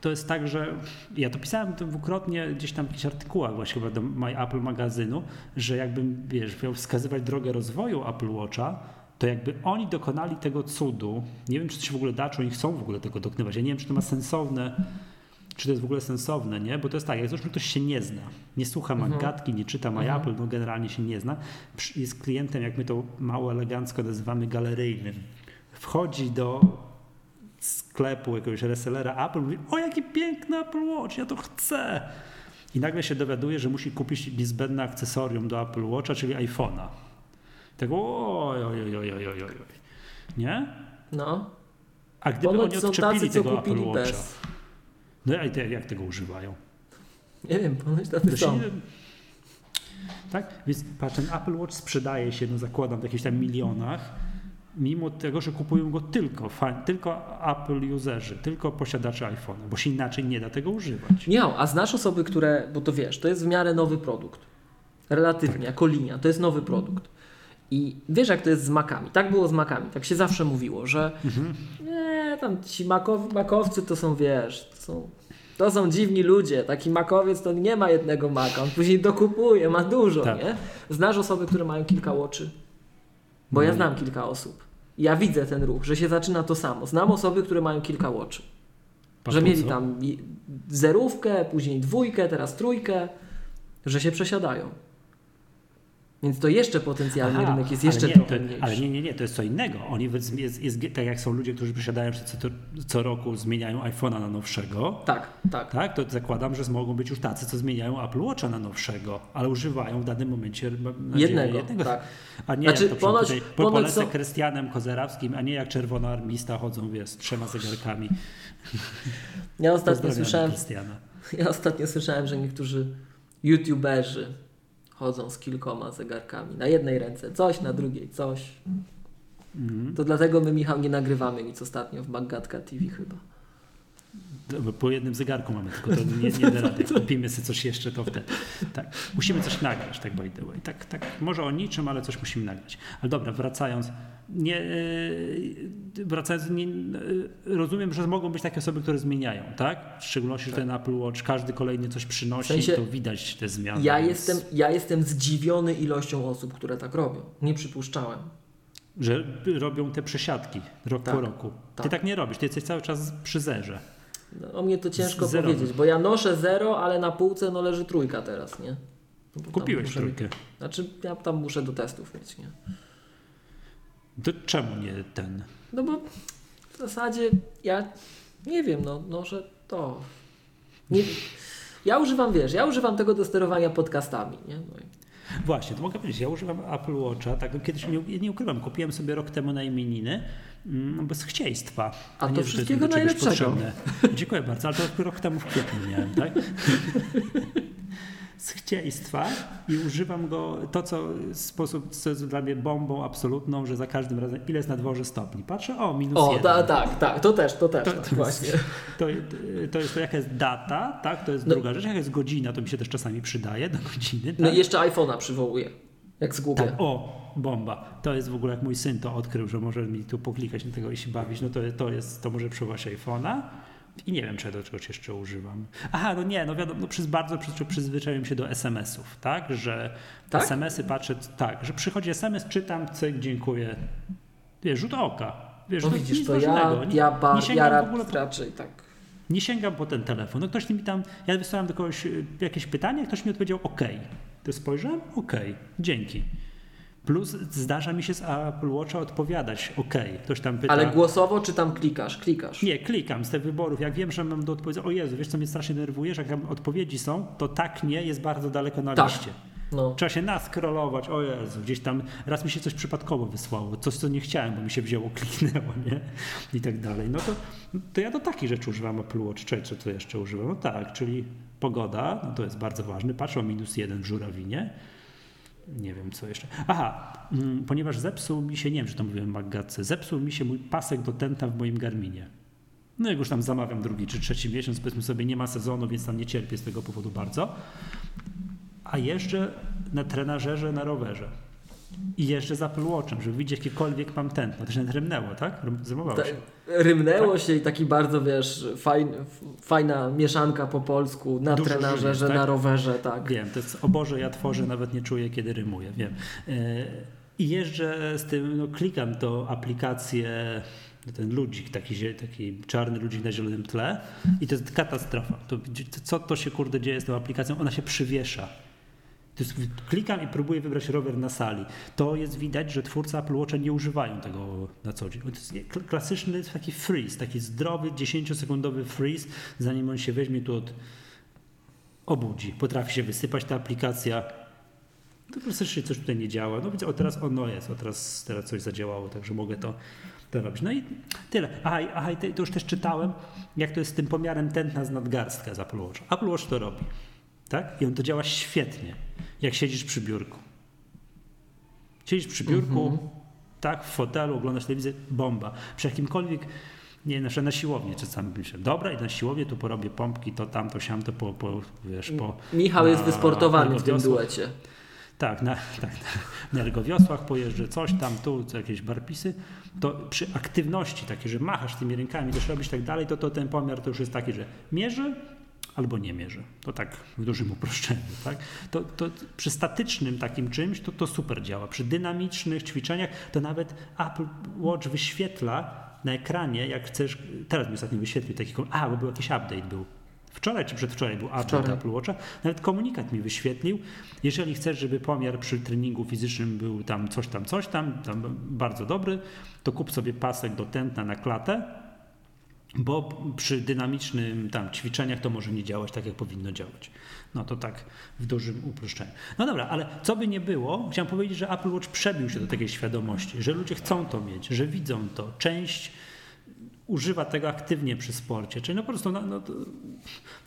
to jest tak, że ja to pisałem dwukrotnie gdzieś tam w jakichś artykułach właśnie do My Apple magazynu, że jakbym, wiesz, miał wskazywać drogę rozwoju Apple Watcha, to jakby oni dokonali tego cudu, nie wiem, czy to się w ogóle da, czy oni chcą w ogóle tego dokonywać, ja nie wiem, czy to ma sensowne czy to jest w ogóle sensowne, nie? Bo to jest tak, jak zresztą ktoś się nie zna, nie słucha magatki, nie czyta My Mhm. Apple, no generalnie się nie zna, jest klientem, jak my to mało elegancko nazywamy, galeryjnym. Wchodzi do sklepu jakiegoś resellera Apple, mówi, o jaki piękny Apple Watch, ja to chcę. I nagle się dowiaduje, że musi kupić niezbędne akcesorium do Apple Watcha, czyli iPhone'a. Tak oj, oj, oj, oj, oj, oj. Nie? No. A gdyby Ponoć oni odczepili tacy, tego Apple Watcha, bez. no i te, jak tego używają? Nie wiem, ponoć tacy się są. Tak? Więc patrz, ten Apple Watch sprzedaje się, no zakładam, w jakichś tam milionach, mimo tego, że kupują go tylko, fan, tylko Apple userzy, tylko posiadacze iPhone'a, bo się inaczej nie da tego używać. Nie, a znasz osoby, które, bo to wiesz, to jest w miarę nowy produkt. Relatywnie, jako linia, to jest nowy produkt. I wiesz, jak to jest z makami. Tak było z makami. Tak się zawsze mówiło, że nie, tam ci makow, makowcy to są, wiesz, to są, to są dziwni ludzie. Taki makowiec to nie ma jednego maka. On później dokupuje, ma dużo, Tak. nie? Znasz osoby, które mają kilka łoczy? Bo ja No. znam kilka osób. Ja widzę ten ruch, że się zaczyna to samo. Znam osoby, które mają kilka. Po Że mieli tam zerówkę, później dwójkę, teraz trójkę, że się przesiadają. Więc to jeszcze potencjalny Aha, rynek jest jeszcze nie, trochę to, mniejszy. Ale nie, nie, nie, to jest co innego. Oni jest, jest, tak jak są ludzie, którzy posiadają, że co, co roku zmieniają iPhone'a na nowszego, Tak, tak. tak, to zakładam, że mogą być już tacy, co zmieniają Apple Watcha na nowszego, ale używają w danym momencie nadzieję, Jednego, tak. A nie Znaczy, jak to ponoć- tutaj po ponoć polecę są- Krystianem Kozerawskim, a nie jak czerwonoarmista chodzą, wiesz, z trzema zegarkami. Ja ostatnio słyszałem, Krystiana. ja ostatnio słyszałem, że niektórzy youtuberzy chodzą z kilkoma zegarkami. Na jednej ręce coś, na drugiej coś. Mhm. To dlatego my, Michał, nie nagrywamy nic ostatnio w Magatka TV chyba. Po jednym zegarku mamy, tylko to nie, nie da rady. Jak kupimy sobie coś jeszcze, to wtedy. Tak. Musimy coś nagrać, tak by the way. Tak, tak, może o niczym, ale coś musimy nagrać. Ale dobra, wracając. Nie, yy, wracając, nie, yy, rozumiem, że mogą być takie osoby, które zmieniają, tak? W szczególności, że ten Apple Watch, każdy kolejny coś przynosi W sensie, to widać te zmiany. Ja więc- jestem, ja jestem zdziwiony ilością osób, które tak robią. Nie przypuszczałem. Że robią te przesiadki rok Tak, po roku. Ty tak. tak nie robisz, ty jesteś cały czas przy zerze. No, o mnie to ciężko zero. powiedzieć, bo ja noszę zero, ale na półce no leży trójka teraz, nie? No Kupiłeś muszę- trójkę. Znaczy ja tam muszę do testów mieć, nie? To czemu nie ten? No bo w zasadzie ja nie wiem, no noszę to. Nie, ja używam, wiesz, ja używam tego do sterowania podcastami, nie? No i, Właśnie, to mogę powiedzieć, ja używam Apple Watcha, tak kiedyś nie, nie ukrywam, kupiłem sobie rok temu na imieniny bez chcieństwa. A to nie, że wszystkiego najlepszego. potrzebne. Dziękuję bardzo, ale to rok temu w kwietniu miałem, tak? Z chcieństwa i używam go, to co sposób, co jest dla mnie bombą absolutną, że za każdym razem, ile jest na dworze stopni. Patrzę, o, minus o, jeden. ta, tak, tak, to też, to też, To, tak, to, właśnie. jest, to, to jest to, jaka jest data, tak? To jest No. druga rzecz. Jaka jest godzina, to mi się też czasami przydaje do godziny. No tak? i jeszcze iPhone'a przywołuję, jak zgubię. Tak, o, bomba. To jest w ogóle jak mój syn to odkrył, że może mi tu poklikać na tego i się bawić, no to, to jest, to może przewołać iPhone'a. I nie wiem, czy ja do czegoś jeszcze używam. Aha, no nie, no wiadomo, no przez bardzo przy, przyzwyczaiłem się do SMS-ów, tak? Że Tak? SMS-y patrzę, tak, że przychodzi SMS, czytam, cyk, dziękuję. Wiesz, rzut oka. Wiesz, No no widzisz, to ja, ważnego. Nie- ja, ba, nie ja w ogóle po raczej tak. nie sięgam po ten telefon. No ktoś mi tam, ja wysłałem do kogoś y, jakieś pytanie, ktoś mi odpowiedział OK. To spojrzałem, OK, dzięki. Plus zdarza mi się z Apple Watcha odpowiadać OK. Ktoś tam pyta. Ale głosowo czy tam klikasz? Klikasz. Nie, klikam z tych wyborów. Jak wiem, że mam do odpowiedzi, o Jezu, wiesz co mnie strasznie denerwuje, że jak tam odpowiedzi są, to tak nie jest bardzo daleko na Tak. liście. No. Trzeba się naskrolować, o Jezu, gdzieś tam, raz mi się coś przypadkowo wysłało, coś co nie chciałem, bo mi się wzięło, kliknęło, nie? I tak dalej. No to, to ja do takich rzeczy używam Apple Watch. Czy co to jeszcze używam? No tak, czyli pogoda, no to jest bardzo ważny. Patrzę o minus jeden w żurawinie. Nie wiem co jeszcze. Aha, mm, ponieważ zepsuł mi się, nie wiem, czy to mówiłem w Maggatce, zepsuł mi się mój pasek do tenta w moim Garminie. No jak już tam zamawiam drugi czy trzeci miesiąc, powiedzmy sobie, nie ma sezonu, więc tam nie cierpię z tego powodu bardzo. A jeżdżę na trenażerze na rowerze. I jeżdżę z Apple Watchem, żeby widzieć jakiekolwiek mam tętno. To się nawet rymnęło, tak? Rym- Zrymowało Ta, się. rymnęło Tak. się i taki bardzo, wiesz, fajn, fajna mieszanka po polsku na Dużo trenażerze, żyjesz, tak? na rowerze, tak. Wiem, to jest, o Boże, ja tworzę, nawet nie czuję, kiedy rymuję, wiem. E, I jeżdżę z tym, no klikam to aplikację ten ludzik, taki, taki czarny ludzik na zielonym tle i to jest katastrofa. To, co to się kurde dzieje z tą aplikacją? Ona się przywiesza. Klikam i próbuję wybrać rower na sali. To jest widać, że twórcy Apple Watcha nie używają tego na co dzień. To jest klasyczny taki freeze, taki zdrowy, 10-sekundowy freeze, zanim on się weźmie tu od obudzi. Potrafi się wysypać ta aplikacja. To klasycznie coś tutaj nie działa. No więc o teraz ono jest, o teraz, teraz coś zadziałało, także mogę to, to robić. No i tyle. Aha, aha to już też czytałem, jak to jest z tym pomiarem tętna z nadgarstka z Apple Watch. Apple Watch to robi. Tak? I on to działa świetnie, jak siedzisz przy biurku. Siedzisz przy biurku, mm -hmm. tak, w fotelu, oglądasz telewizję, bomba. Przy jakimkolwiek, nie na, na siłownię czasami myślę, dobra, i na siłownię tu porobię pompki, to tamto, siam, to po, po wiesz, po... Michał na, jest wysportowany w tym duecie. Tak, na, tak, na ergowiosłach pojeżdżę, coś tam, tu, jakieś barpisy, to przy aktywności takiej, że machasz tymi rękami, też robisz tak dalej, to, to ten pomiar to już jest taki, że mierzy, albo nie mierzy. To tak w dużym uproszczeniu. Tak? To, to przy statycznym takim czymś to, to super działa. Przy dynamicznych ćwiczeniach to nawet Apple Watch wyświetla na ekranie, jak chcesz, teraz mi ostatnio wyświetlił taki, a, bo był jakiś update był. Wczoraj czy przedwczoraj był update Wczoraj. Apple Watcha. Nawet komunikat mi wyświetlił. Jeżeli chcesz, żeby pomiar przy treningu fizycznym był tam coś tam, coś tam, tam bardzo dobry, to kup sobie pasek do tętna na klatę bo przy dynamicznym tam ćwiczeniach to może nie działać tak, jak powinno działać. No to tak w dużym uproszczeniu. No dobra, ale co by nie było, chciałem powiedzieć, że Apple Watch przebił się do takiej świadomości, że ludzie chcą to mieć, że widzą to. Część używa tego aktywnie przy sporcie. Czyli no po prostu no, no to,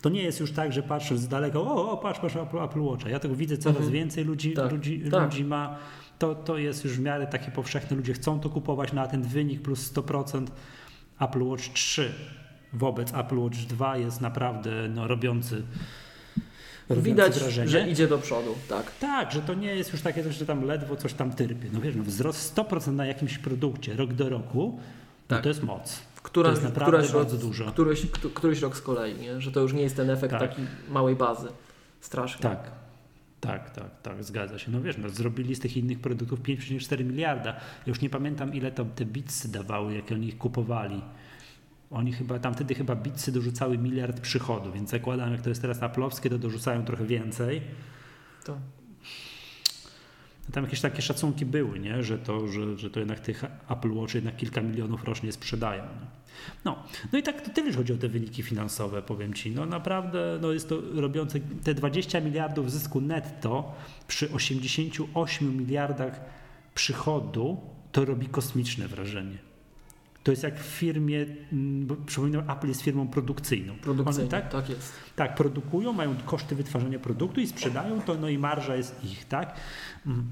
to, nie jest już tak, że patrzysz z daleka, o, o patrz, patrz Apple, Apple Watcha. Ja tego widzę coraz mhm. więcej ludzi, tak, ludzi, tak. ludzi ma. To, to jest już w miarę takie powszechne. Ludzie chcą to kupować na ten wynik plus 100%. Apple Watch 3 wobec Apple Watch 2 jest naprawdę no, robiący Widać, wrażenie. że idzie do przodu, tak. Tak, że to nie jest już takie coś, że tam ledwo coś tam tyrpie. No wiesz, no, wzrost 100% na jakimś produkcie rok do roku, no tak. no to jest moc. Która, to jest naprawdę któraś bardzo rok, dużo. Któryś, któryś rok z kolei, nie? że to już nie jest ten efekt tak. takiej małej bazy. Strasznie. Tak. Tak, tak, tak, zgadza się. No wiesz, no, zrobili z tych innych produktów 5,4 miliarda. Już nie pamiętam, ile to te bitsy dawały, jak oni ich kupowali. Oni chyba, tam chyba bitsy dorzucały miliard przychodu, więc zakładam, jak to jest teraz aplowskie, to dorzucają trochę więcej. To. Tam jakieś takie szacunki były, nie? Że, to, że, że to jednak tych Apple Watch jednak kilka milionów rocznie sprzedają. Nie? No, no i tak to tyle chodzi o te wyniki finansowe, powiem Ci. No naprawdę no jest to robiące te 20 miliardów zysku netto przy 88 miliardach przychodu, to robi kosmiczne wrażenie. To jest jak w firmie, mm, bo przypominam, Apple jest firmą produkcyjną. Produkcyjną, tak? tak jest. Tak, produkują, mają koszty wytwarzania produktu i sprzedają to, no i marża jest ich, tak? Mm.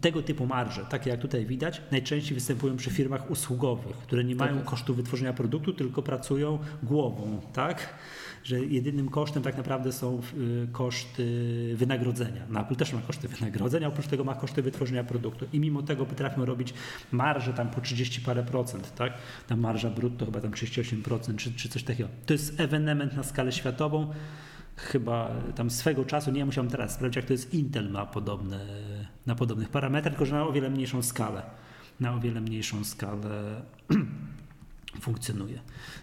Tego typu marże, takie jak tutaj widać, najczęściej występują przy firmach usługowych, które nie mają tak kosztu wytworzenia produktu, tylko pracują głową, tak? Że jedynym kosztem tak naprawdę są y, koszty wynagrodzenia. No Apple też ma koszty wynagrodzenia, oprócz tego ma koszty wytworzenia produktu i mimo tego potrafią robić marże tam po 30 parę procent, tak? Ta marża brutto chyba tam 38% czy, czy coś takiego. To jest ewenement na skalę światową chyba tam swego czasu, nie musiałem teraz sprawdzić, jak to jest Intel ma podobne, na podobnych parametrach, tylko że na o wiele mniejszą skalę. Na o wiele mniejszą skalę funkcjonuje.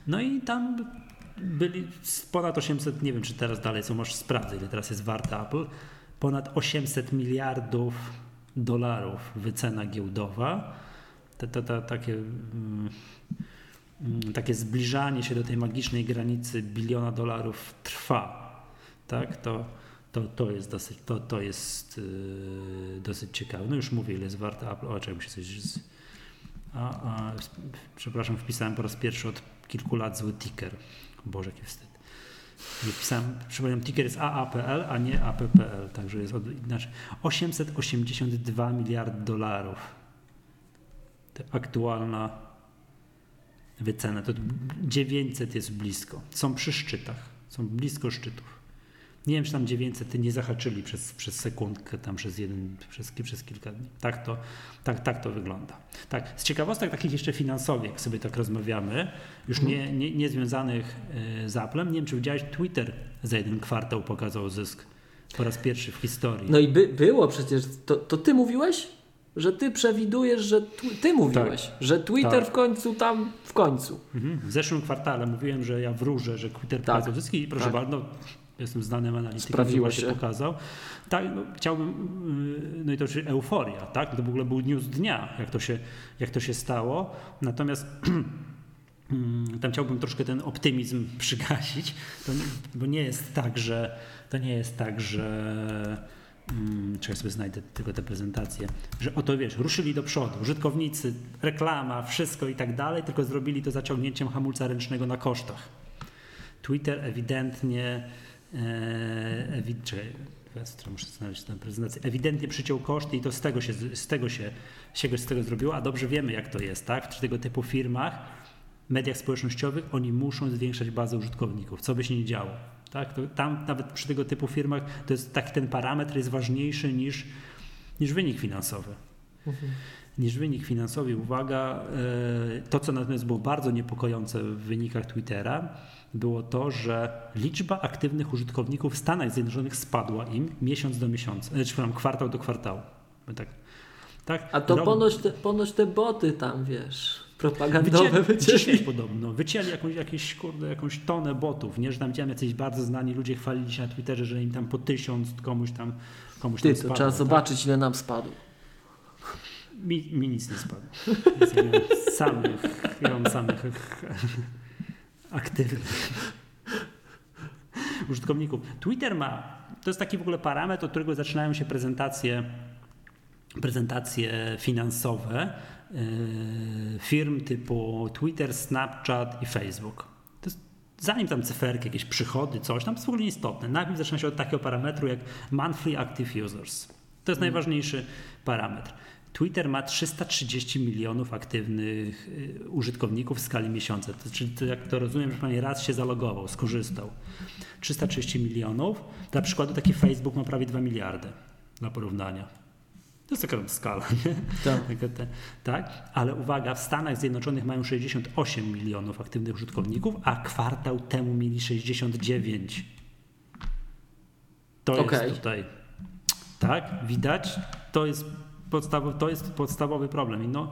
No i tam byli ponad 800, nie wiem czy teraz dalej są, może sprawdzę ile teraz jest warte Apple, ponad 800 miliardów dolarów wycena giełdowa. To takie, mm, takie zbliżanie się do tej magicznej granicy biliona dolarów trwa tak, to, to, to jest dosyć, to, to jest yy, dosyć ciekawe. No już mówię, ile jest warte Apple. O, czemu się coś... Z... A, a, przepraszam, wpisałem po raz pierwszy od kilku lat zły ticker. Boże, jaki wstyd. Nie wpisałem, ticker jest AAPL, a nie APPL, także jest od, znaczy 882 miliardy dolarów. To aktualna wycena, to 900 jest blisko. Są przy szczytach, są blisko szczytów. Nie wiem, czy tam 900 nie zahaczyli przez, przez sekundkę, tam przez jeden, przez, przez kilka dni. Tak to, tak, tak to wygląda. Tak, z ciekawostek takich jeszcze finansowych, jak sobie tak rozmawiamy, już nie, nie, nie związanych e, z Applem, nie wiem, czy widziałeś, Twitter za jeden kwartał pokazał zysk po raz pierwszy w historii. No i by, było przecież, to, to ty mówiłeś? że ty przewidujesz, że ty mówiłeś, tak. że Twitter tak. w końcu tam w końcu. Mhm. W zeszłym kwartale mówiłem, że ja wróżę, że Twitter tak. zyski i proszę tak. bardzo, jestem znanym analitykiem, który się pokazał. Tak, no, chciałbym, y, no i to już euforia, tak? To w ogóle był news dnia, jak to się, jak to się stało. Natomiast mm, tam chciałbym troszkę ten optymizm przygasić, to, bo nie jest tak, że to nie jest tak, że hmm, czekaj sobie znajdę tylko tę prezentację, że oto wiesz, ruszyli do przodu, użytkownicy, reklama, wszystko i tak dalej, tylko zrobili to zaciągnięciem hamulca ręcznego na kosztach. Twitter ewidentnie, e, czekaj, muszę znaleźć tę prezentację, ewidentnie przyciął koszty i to z tego się, z tego się, się z tego zrobiło, a dobrze wiemy jak to jest, tak? W tego typu firmach, mediach społecznościowych oni muszą zwiększać bazę użytkowników, co by się nie działo. Tak? To tam nawet przy tego typu firmach to jest tak ten parametr jest ważniejszy niż, niż wynik finansowy. Mhm. Niż wynik finansowy. Uwaga, e, to co natomiast było bardzo niepokojące w wynikach Twittera, było to, że liczba aktywnych użytkowników w Stanach Zjednoczonych spadła im miesiąc do miesiąca, czy przepraszam, kwartał do kwartału. Tak, tak? A to Rok... ponoć, te, ponoć te boty tam, wiesz, propagandowe wycięli. Dzisiaj podobno. Wycięli jakąś, jakieś, kurde, jakąś tonę botów, nie? Że tam widziałem jacyś bardzo znani ludzie chwalili się na Twitterze, że im tam po tysiąc komuś tam komuś Ty, tam to trzeba tak? zobaczyć, ile nam spadło. Mi, mi nic nie spadło. Ja samych, ja mam samych aktywnych użytkowników. Twitter ma, to jest taki w ogóle parametr, od którego zaczynają się prezentacje, prezentacje finansowe yy, firm typu Twitter, Snapchat i Facebook. To zanim tam cyferki, jakieś przychody, coś, tam jest w ogóle nieistotne. Najpierw zaczyna się od takiego parametru jak monthly active users. To jest najważniejszy parametr. Twitter ma 330 milionów aktywnych y, użytkowników w skali miesiąca. To, czyli to, jak to rozumiem, że pani raz się zalogował, skorzystał. 330 milionów. Dla przykładu taki Facebook ma prawie 2 miliardy dla porównania. To jest taka skala, nie? Tak. tak. Ale uwaga, w Stanach Zjednoczonych mają 68 milionów aktywnych użytkowników, a kwartał temu mieli 69. To okay. jest tutaj. Tak, widać. To jest podstawowy, to jest podstawowy problem. I no,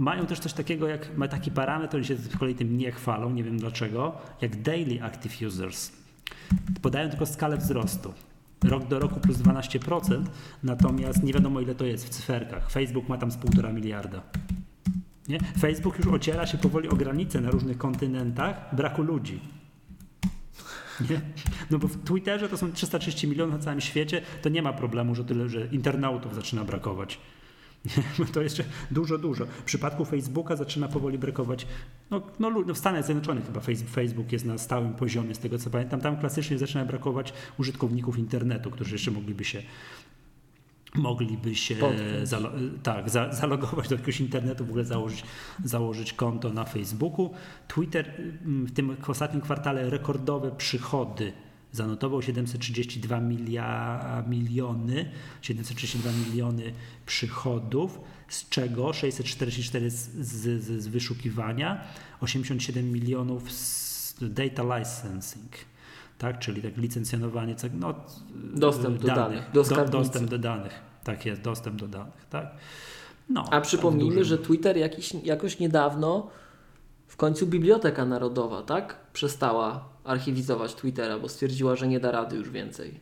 mają też coś takiego, jak ma taki parametr, oni się z kolei tym nie chwalą, nie wiem dlaczego, jak daily active users. Podają tylko skalę wzrostu. Rok do roku plus 12%, natomiast nie wiadomo ile to jest w cyferkach. Facebook ma tam z półtora miliarda. Nie? Facebook już ociera się powoli o granice na różnych kontynentach braku ludzi. Nie? No bo w Twitterze to są 330 milionów na całym świecie, to nie ma problemu, że tyle, że internautów zaczyna brakować. Nie? To jeszcze dużo, dużo. W przypadku Facebooka zaczyna powoli brakować. No, no, no w Stanach Zjednoczonych chyba Facebook jest na stałym poziomie, z tego co pamiętam. Tam klasycznie zaczyna brakować użytkowników internetu, którzy jeszcze mogliby się mogliby się tak, za zalogować do jakiegoś internetu, w ogóle założyć, założyć konto na Facebooku. Twitter mm, w tym ostatnim kwartale rekordowe przychody zanotował 732 milia, miliony, 732 miliony przychodów, z czego 644 z, z, z wyszukiwania, 87 milionów z data licensing tak? czyli tak licencjonowanie, no, dostęp do danych, danych do do, dostęp do danych, tak jest, dostęp do danych, tak. No, A przypomnijmy, dużym... że Twitter jakiś, jakoś niedawno w końcu Biblioteka Narodowa, tak? Przestała archiwizować Twittera, bo stwierdziła, że nie da rady już więcej.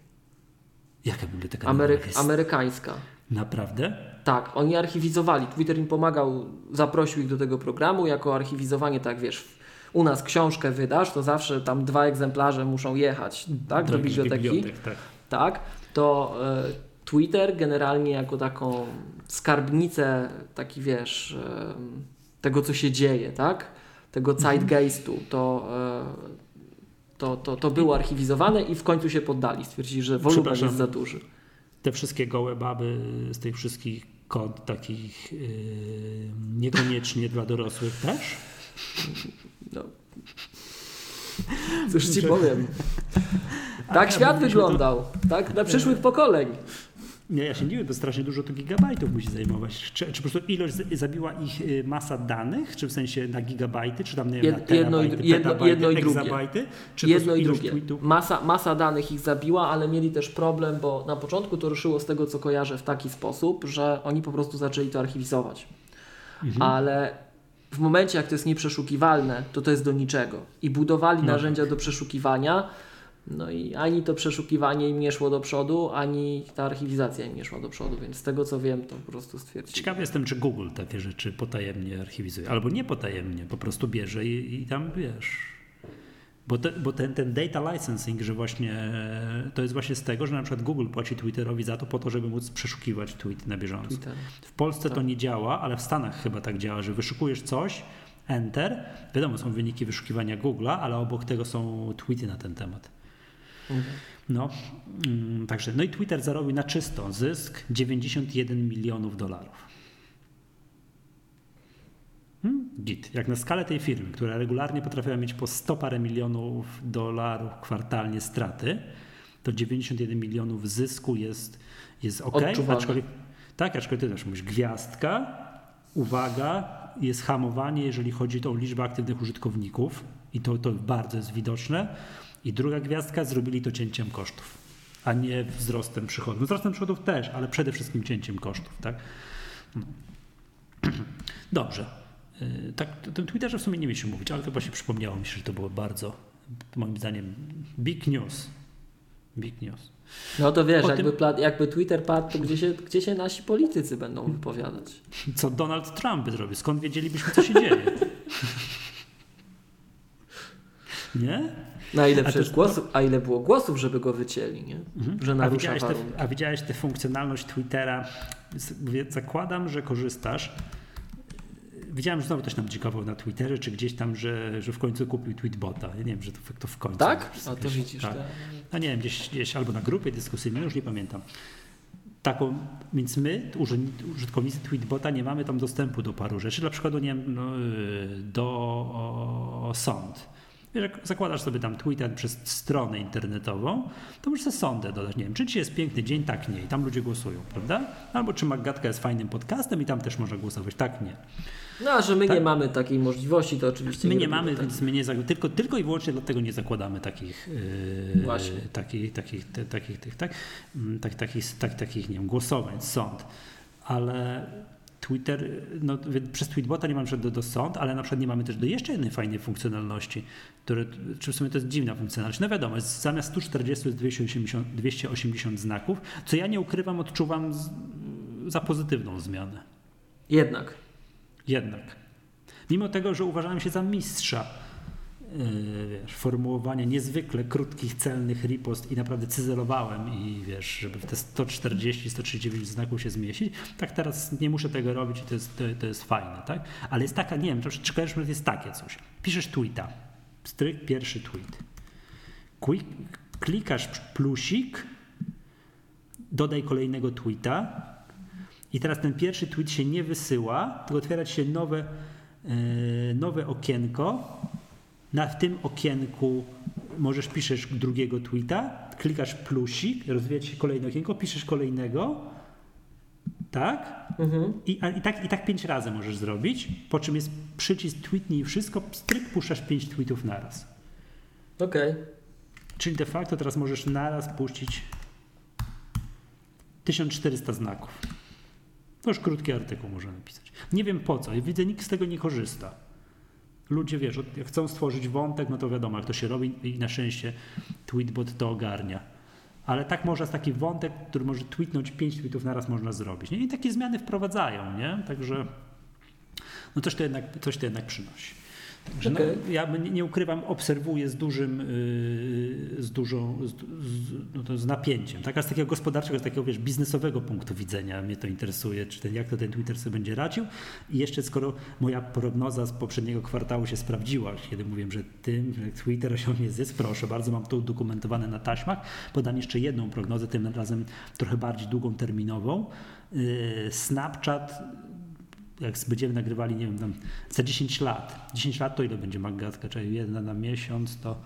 Jaka Biblioteka Ameryk jest? Amerykańska. Naprawdę? Tak, oni archiwizowali. Twitter im pomagał, zaprosił ich do tego programu jako archiwizowanie, tak wiesz, u nas książkę wydasz, to zawsze tam dwa egzemplarze muszą jechać tak, do, do biblioteki. Bibliotek, tak. tak, to y, Twitter generalnie jako taką skarbnicę, taki wiesz, y, tego co się dzieje, tak? Tego mhm. zeitgeistu, to, y, to, to, to było archiwizowane i w końcu się poddali. Stwierdzili, że wolumen jest za duży. Te wszystkie gołe baby z tych wszystkich kod takich yy, niekoniecznie dla dorosłych też? No. Cóż ci powiem. Tak świat wyglądał. Tak? Dla przyszłych pokoleń. Nie, ja się nie wiem, bo strasznie dużo to gigabajtów musi zajmować. Czy, czy po prostu ilość zabiła ich y, masa danych, czy w sensie na gigabajty, czy tam nie wiem, na jedno, jedno, jedno, jedno i drugie. czy jedno i drugie. Masa, masa danych ich zabiła, ale mieli też problem, bo na początku to ruszyło z tego, co kojarzę, w taki sposób, że oni po prostu zaczęli to archiwizować. Mhm. Ale w momencie, jak to jest nieprzeszukiwalne, to to jest do niczego. I budowali no. narzędzia do przeszukiwania, no i ani to przeszukiwanie im nie szło do przodu, ani ta archiwizacja im nie szła do przodu, więc z tego co wiem, to po prostu stwierdziłem. Ciekawy jestem, czy Google takie rzeczy potajemnie archiwizuje, albo nie potajemnie, po prostu bierze i, i tam wiesz. Bo, te, bo ten, ten data licensing, że właśnie to jest właśnie z tego, że na przykład Google płaci Twitterowi za to po to, żeby móc przeszukiwać tweety na bieżąco. Twitter. W Polsce tak. to nie działa, ale w Stanach chyba tak działa, że wyszukujesz coś, enter, wiadomo, są wyniki wyszukiwania Google'a, ale obok tego są tweety na ten temat. No, mm, także, no i Twitter zarobił na czysto zysk 91 milionów dolarów. Hmm? Git. Jak na skalę tej firmy, która regularnie potrafiła mieć po 100 parę milionów dolarów kwartalnie straty, to 91 milionów zysku jest, jest ok. Aczkolwiek, tak, aczkolwiek ty też mówisz, gwiazdka, uwaga, jest hamowanie, jeżeli chodzi o liczbę aktywnych użytkowników i to, to bardzo jest widoczne. I druga gwiazdka, zrobili to cięciem kosztów, a nie wzrostem przychodów. Wzrostem przychodów też, ale przede wszystkim cięciem kosztów. Tak? No. Dobrze. Y, tak, o tym Twitterze w sumie nie mieliśmy mówić, ale to właśnie przypomniało mi się, że to było bardzo, moim zdaniem, big news. Big news. No to wiesz, jakby, tym... jakby, Twitter padł, to gdzie się, gdzie się nasi politycy będą wypowiadać? Co Donald Trump by zrobił? Skąd wiedzielibyśmy, co się dzieje? nie? Na ile a głosów, a ile było głosów, żeby go wycięli, nie? Mhm. Że narusza a widziałeś, te, a widziałeś tę funkcjonalność Twittera? Zakładam, że korzystasz. Widziałem, że znowu ktoś nam dzikował na Twitterze, czy gdzieś tam, że, że w końcu kupił tweetbota. Ja nie wiem, że to, to w końcu. Tak? A to widzisz. Tak. No nie wiem, gdzieś, gdzieś albo na grupie dyskusyjnej, już nie pamiętam. Taką, więc my, użytkownicy Tweetbota, nie mamy tam dostępu do paru rzeczy. Dla przykładu, nie wiem, no, do o, sąd Wiesz, jak zakładasz sobie tam Twitter przez stronę internetową, to możesz sobie sondę dodać. Nie wiem, czy dzisiaj jest piękny dzień, tak nie. I tam ludzie głosują, prawda? Albo czy Maggatka jest fajnym podcastem i tam też można głosować, tak nie. No, a że my tak? nie mamy takiej możliwości, to oczywiście. My nie, nie mamy, tak. więc my nie tylko, tylko i wyłącznie dlatego nie zakładamy takich, yy, Właśnie. takich, takich, te, takich, tych, tak, mm, tak, takich, tak, takich, nie wiem, głosowań, sąd. Ale Twitter, no, przez Tweetbota nie mamy do, do sąd, ale na przykład nie mamy też do jeszcze jednej fajnej funkcjonalności, które, czy w sumie to jest dziwna funkcjonalność. No wiadomo, jest zamiast 140 jest 280, 280 znaków, co ja nie ukrywam, odczuwam z, za pozytywną zmianę. Jednak. Jednak. Mimo tego, że uważałem się za mistrza Yy, wiesz, formułowania niezwykle krótkich, celnych ripost i naprawdę cyzelowałem i wiesz, żeby w te 140-139 znaków się zmieścić, tak teraz nie muszę tego robić i to jest, to, to jest fajne, tak? Ale jest taka, nie wiem, czy kojarzysz, jest takie coś. Piszesz tweeta, stryk pierwszy tweet. Quick, klikasz plusik, dodaj kolejnego tweeta i teraz ten pierwszy tweet się nie wysyła, tylko otwiera się nowe, yy, nowe okienko na w tym okienku możesz piszesz drugiego tweeta, klikasz plusik, rozwija się kolejne okienko, piszesz kolejnego, tak? Mhm. I, i, tak? I tak pięć razy możesz zrobić, po czym jest przycisk tweetnij i wszystko, stryk puszczasz pięć tweetów naraz. Okej. Okay. Czyli de facto teraz możesz naraz puścić 1400 znaków. To już krótki artykuł można napisać. Nie wiem po co, widzę, nikt z tego nie korzysta ludzie, wiesz, jak chcą stworzyć wątek, no to wiadomo, jak to się robi i na szczęście Tweetbot to ogarnia. Ale tak można z taki wątek, który może tweetnąć pięć tweetów naraz można zrobić. Nie? I takie zmiany wprowadzają, nie? Także no coś to jednak, coś to jednak przynosi. Także okay. no, ja nie, ukrywam, obserwuję z dużym, yy, z dużą, z, no z, napięciem. Tak? A z takiego gospodarczego, z takiego wiesz, biznesowego punktu widzenia mnie to interesuje, czy ten, jak to ten Twitter sobie będzie radził. I jeszcze skoro moja prognoza z poprzedniego kwartału się sprawdziła, kiedy mówiłem, że tym że Twitter osiągnie zysk, proszę bardzo, mam to udokumentowane na taśmach, podam jeszcze jedną prognozę, tym razem trochę bardziej długą terminową. Yy, Snapchat jak będziemy nagrywali, nie wiem, tam za 10 lat. 10 lat to ile będzie Maggatka? Czyli jedna na miesiąc, to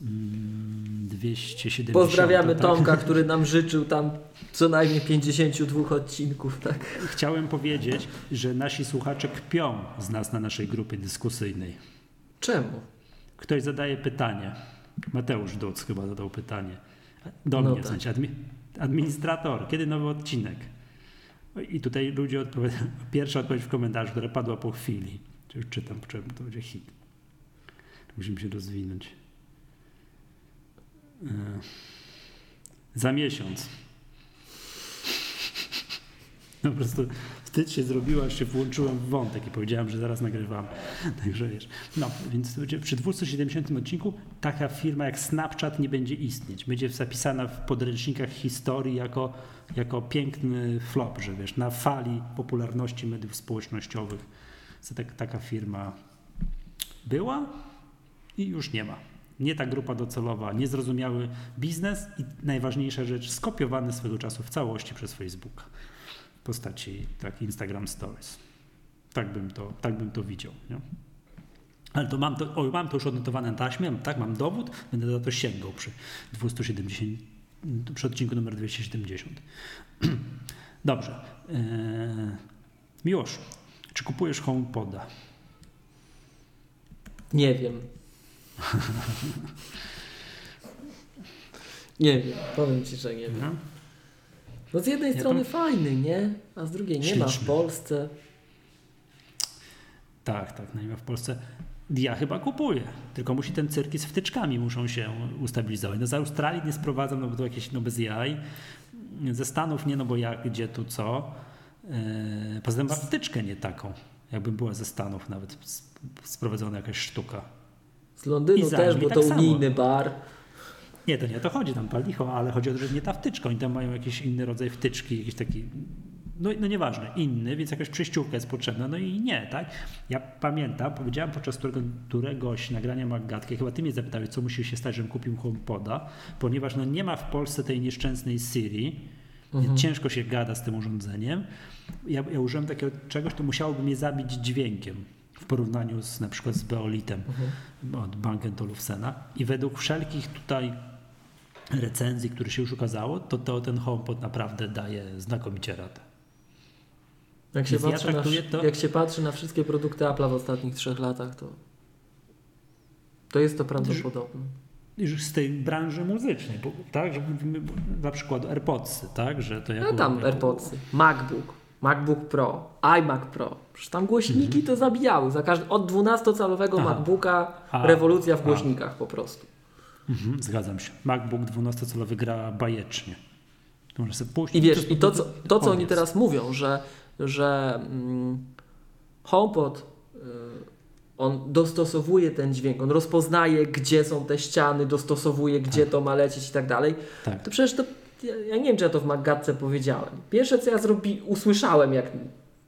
270. Pozdrawiamy tak? Tomka, który nam życzył tam co najmniej 52 odcinków, tak? Chciałem powiedzieć, że nasi słuchacze kpią z nas na naszej grupie dyskusyjnej. Czemu? Ktoś zadaje pytanie. Mateusz Duc chyba zadał pytanie. Do No mnie, w tak. sensie administrator, kiedy nowy odcinek? I tutaj ludzie odpowiadają. Pierwsza odpowiedź w komentarzu, która padła po chwili. Czy już czytam, czy to będzie hit. Musimy się rozwinąć. E, Za miesiąc. No po prostu wstyd się zrobiło, aż się włączyłem w wątek i powiedziałem, że zaraz nagrywamy. Także wiesz. No, więc przy 270 odcinku taka firma jak Snapchat nie będzie istnieć. Będzie zapisana w podręcznikach historii jako, jako piękny flop, że wiesz, na fali popularności mediów społecznościowych. Tak, taka firma była i już nie ma. Nie ta grupa docelowa, niezrozumiały biznes i najważniejsza rzecz, skopiowany swego czasu w całości przez Facebooka w postaci tak Instagram Stories. Tak bym to, tak bym to widział. Nie? Ale to mam to, o, mam to już odnotowane na taśmie, tak, mam dowód, będę za to sięgał przy 270, przy odcinku numer 270. Dobrze. Eee, Miłosz, czy kupujesz HomePoda? Nie wiem. nie wiem, powiem Ci, że nie wiem. No. No z jednej Ja strony tam- fajny, nie? A z drugiej nie ma w Śliczny. Polsce. Tak, tak, no i ma w Polsce. Ja chyba kupuję, tylko musi ten cyrki z wtyczkami muszą się ustabilizować. No z Australii nie sprowadzam, no bo to jakieś no bez jaj. Ze Stanów nie, no bo jak, gdzie, tu, co. Yy, poza tym ma wtyczkę nie taką, jakby była ze Stanów nawet sp- sprowadzona jakaś sztuka. Z Londynu też, bo tak to samo. unijny bar. Nie, to nie o to chodzi, tam palicho, ale chodzi o to, że nie ta wtyczka. Oni tam mają jakiś inny rodzaj wtyczki, jakiś taki, no, no nieważne, inny, więc jakaś przejściówka jest potrzebna. No i nie, tak? Ja pamiętam, powiedziałem podczas którego, któregoś nagrania Maggatki, chyba ty mnie zapytałeś, co musi się stać, żebym kupił HomePoda, ponieważ no nie ma w Polsce tej nieszczęsnej Siri, więc ciężko się gada z tym urządzeniem. Ja, ja użyłem takiego czegoś, to musiałoby mnie zabić dźwiękiem w porównaniu z na przykład z Beolitem od Bang Olufsena i według wszelkich tutaj recenzji, które się już ukazało, to, to ten HomePod naprawdę daje znakomicie radę. Jak się, ja patrzy na, traktuję wsz- to- jak się patrzy na wszystkie produkty Apple'a w ostatnich trzech latach, to, to jest to prawdopodobne. Już z tej branży muzycznej, bo, tak, że mówimy na przykład AirPodsy, tak, że to No jako, tam jako- AirPodsy, MacBook, MacBook Pro, iMac Pro. Przecież tam głośniki to zabijały. Za każdy, od 12-calowego Mhm. Aha. MacBooka A. rewolucja w A. głośnikach po prostu. Mhm, zgadzam się. MacBook 12-calowy gra bajecznie. I wiesz, i to co, to, co oni teraz mówią, że, że mm, HomePod y, on dostosowuje ten dźwięk, on rozpoznaje, gdzie są te ściany, dostosowuje, gdzie to ma lecieć i tak dalej. Tak. To przecież to, ja, ja nie wiem, czy ja to w Maggatce powiedziałem. Pierwsze, co ja zrobi, usłyszałem, jak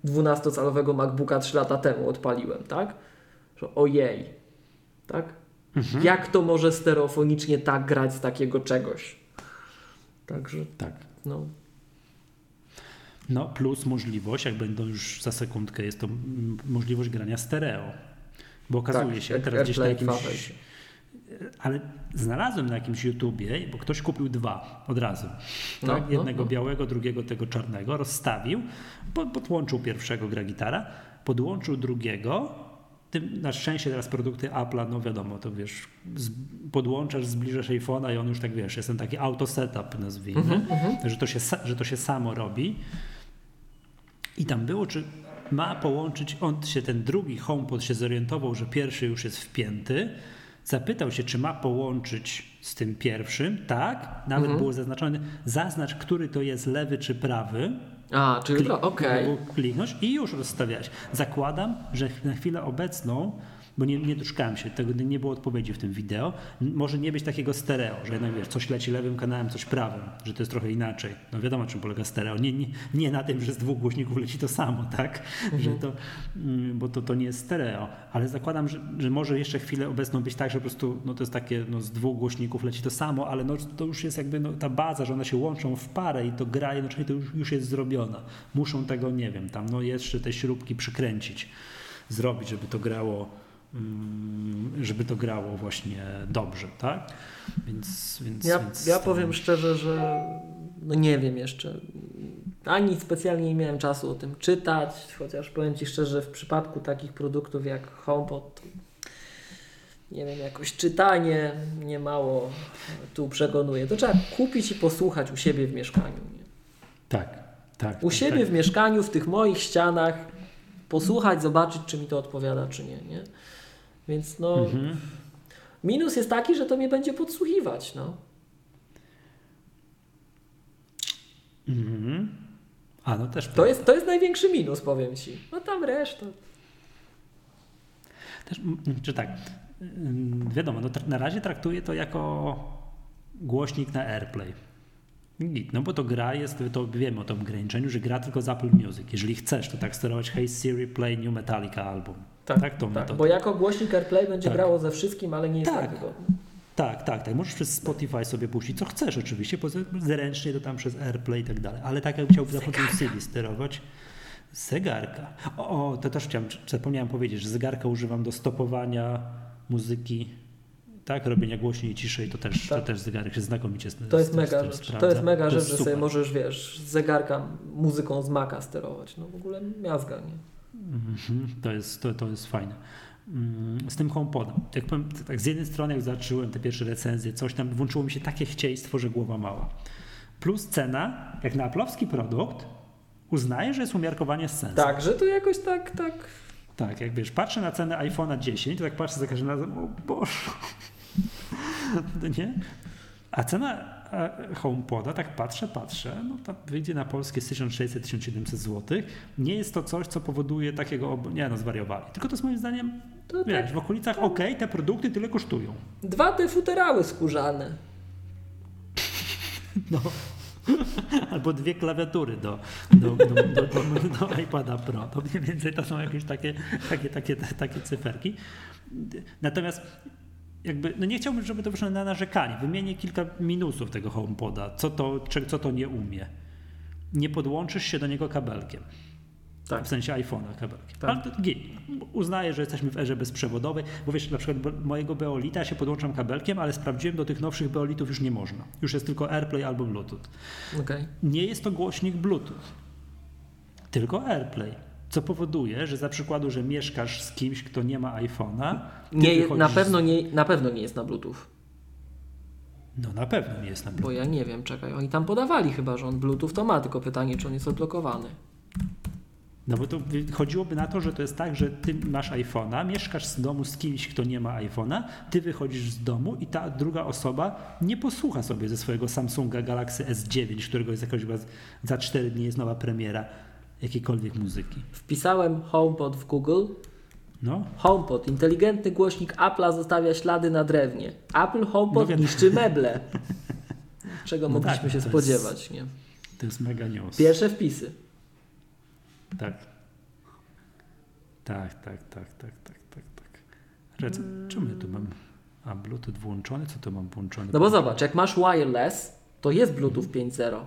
12-calowego MacBooka 3 lata temu odpaliłem, tak? Że ojej, tak? Mhm. Jak to może stereofonicznie tak grać z takiego czegoś? Także, Tak. no, No plus możliwość, jak będą już za sekundkę, jest to możliwość grania stereo. Bo okazuje tak, się, teraz gdzieś na jakimś... 2 wejdzie. Ale znalazłem na jakimś YouTubie, bo ktoś kupił dwa od razu. No, Tak? no, Jednego no. białego, drugiego tego czarnego. Rozstawił, po- podłączył pierwszego, gra gitara, podłączył drugiego. Tym, na szczęście teraz produkty Apple'a, no wiadomo, to wiesz, z, podłączasz, zbliżasz iPhone'a i on już tak, wiesz, jest ten taki auto setup, nazwijmy, Mhm, Że, to się, że to się samo robi. I tam było, czy ma połączyć, on się, ten drugi HomePod się zorientował, że pierwszy już jest wpięty, zapytał się, czy ma połączyć z tym pierwszym, tak, nawet Mhm. było zaznaczone, zaznacz, który to jest lewy czy prawy, A, czyli Klik- okej. było kliknąć i już rozstawiać. Zakładam, że na chwilę obecną, bo nie, nie doszukałem się, tego nie było odpowiedzi w tym wideo, może nie być takiego stereo, że jednak wiesz, coś leci lewym kanałem, coś prawym, że to jest trochę inaczej. No wiadomo, czym polega stereo. Nie, nie, nie na tym, że z dwóch głośników leci to samo, tak? Że to, mm, bo to, to nie jest stereo. Ale zakładam, że, że może jeszcze chwilę obecną być tak, że po prostu no to jest takie, no z dwóch głośników leci to samo, ale no to już jest jakby no, ta baza, że one się łączą w parę i to gra jednocześnie to już, już jest zrobiona. Muszą tego, nie wiem, tam no jeszcze te śrubki przykręcić, zrobić, żeby to grało żeby to grało właśnie dobrze, tak? Więc, więc, ja, więc ja powiem szczerze, że no nie wiem jeszcze. Ani specjalnie nie miałem czasu o tym czytać, chociaż powiem Ci szczerze, w przypadku takich produktów jak HomePod, nie wiem, jakoś czytanie nie mało tu przekonuje. To trzeba kupić i posłuchać u siebie w mieszkaniu. Nie? Tak, tak. U tak, siebie tak. w mieszkaniu, w tych moich ścianach, posłuchać, zobaczyć, czy mi to odpowiada, czy nie. nie? Więc no. Mhm. Minus jest taki, że to mnie będzie podsłuchiwać. No. Mhm. A no też. To, jest, to jest największy minus, powiem Ci. No tam reszta. Też, czy tak, wiadomo, no, na razie traktuję to jako głośnik na AirPlay. Git, No bo to gra jest, to wiemy o tym ograniczeniu, że gra tylko z Apple Music. Jeżeli chcesz, to tak sterować Hey Siri, play New Metallica album. Tak, tak, tą tak, bo jako głośnik AirPlay będzie Tak. grało ze wszystkim, ale nie jest tak, Tak. Tak, tak, tak. Możesz przez Spotify sobie puścić, co chcesz oczywiście, zręcznie to tam przez AirPlay i tak dalej. Ale tak jak chciałbym za pomocą Siri sterować, zegarka. O, o, to też chciałem, zapomniałem powiedzieć, że zegarka używam do stopowania muzyki, tak, robienia głośniej i ciszej, to też, Tak. to też zegarek się znakomicie To jest mega rzecz. sprawdza. To jest mega To rzecz, że sobie możesz, wiesz, zegarka muzyką z Maca sterować. No w ogóle miazga, nie? Mhm, To jest, to, to jest fajne. Mm, Z tym HomePodem. Jak powiem, tak z jednej strony jak zacząłem te pierwsze recenzje, coś tam włączyło mi się takie chcieństwo, że głowa mała. Plus cena, jak na aplowski produkt, uznaję, że jest umiarkowanie z sensem. Tak, że to jakoś tak, tak. Tak, jak wiesz, patrzę na cenę iPhone'a 10, to tak patrzę za każdym razem, o Boże. Nie? A cena HomePoda, tak patrzę, patrzę, no to wyjdzie na polskie 1600-1700 zł. Nie jest to coś, co powoduje takiego, nie no, zwariowali. Tylko to jest moim zdaniem, To wiesz, tak. w okolicach ok, te produkty tyle kosztują. Dwa te futerały skórzane. No. Albo dwie klawiatury do, do, do, do, do, do iPada Pro. To mniej więcej to są jakieś takie, takie, takie, takie cyferki. Natomiast jakby, no nie chciałbym, żeby to wyszło na narzekanie. Wymienię kilka minusów tego HomePoda. Co to, co to nie umie. Nie podłączysz się do niego kabelkiem. Tak. W sensie iPhone'a kabelkiem. Tak. Ale. Uznaję, że jesteśmy w erze bezprzewodowej, bo wiesz, na przykład mojego Beolita się podłączam kabelkiem, ale sprawdziłem, do tych nowszych Beolitów już nie można. Już jest tylko AirPlay albo Bluetooth. Okej. Nie jest to głośnik Bluetooth, tylko AirPlay. Co powoduje, że za przykładu, że mieszkasz z kimś, kto nie ma iPhone'a, Nie, na, z- pewno nie, na pewno nie jest na Bluetooth. No na pewno nie jest na Bo Bluetooth. ja nie wiem, czekaj. Oni tam podawali chyba, że on Bluetooth to ma, tylko pytanie, czy on jest odblokowany. No bo to chodziłoby na to, że to jest tak, że ty masz iPhone'a, mieszkasz z domu z kimś, kto nie ma iPhone'a, ty wychodzisz z domu i ta druga osoba nie posłucha sobie ze swojego Samsunga Galaxy S9, którego jest jakoś z- za 4 dni jest nowa premiera jakiejkolwiek muzyki. Wpisałem HomePod w Google. No, HomePod, inteligentny głośnik Apple'a zostawia ślady na drewnie. Apple HomePod No niszczy meble. Czego No mogliśmy tak, się to jest- spodziewać, nie? to jest mega news. Pierwsze wpisy. Tak. Tak, tak, tak, tak, tak, tak, tak. Rece, czemu ja tu mam? A Bluetooth włączony? Co tu mam włączony? No bo zobacz, jak masz wireless, to jest Bluetooth 5.0.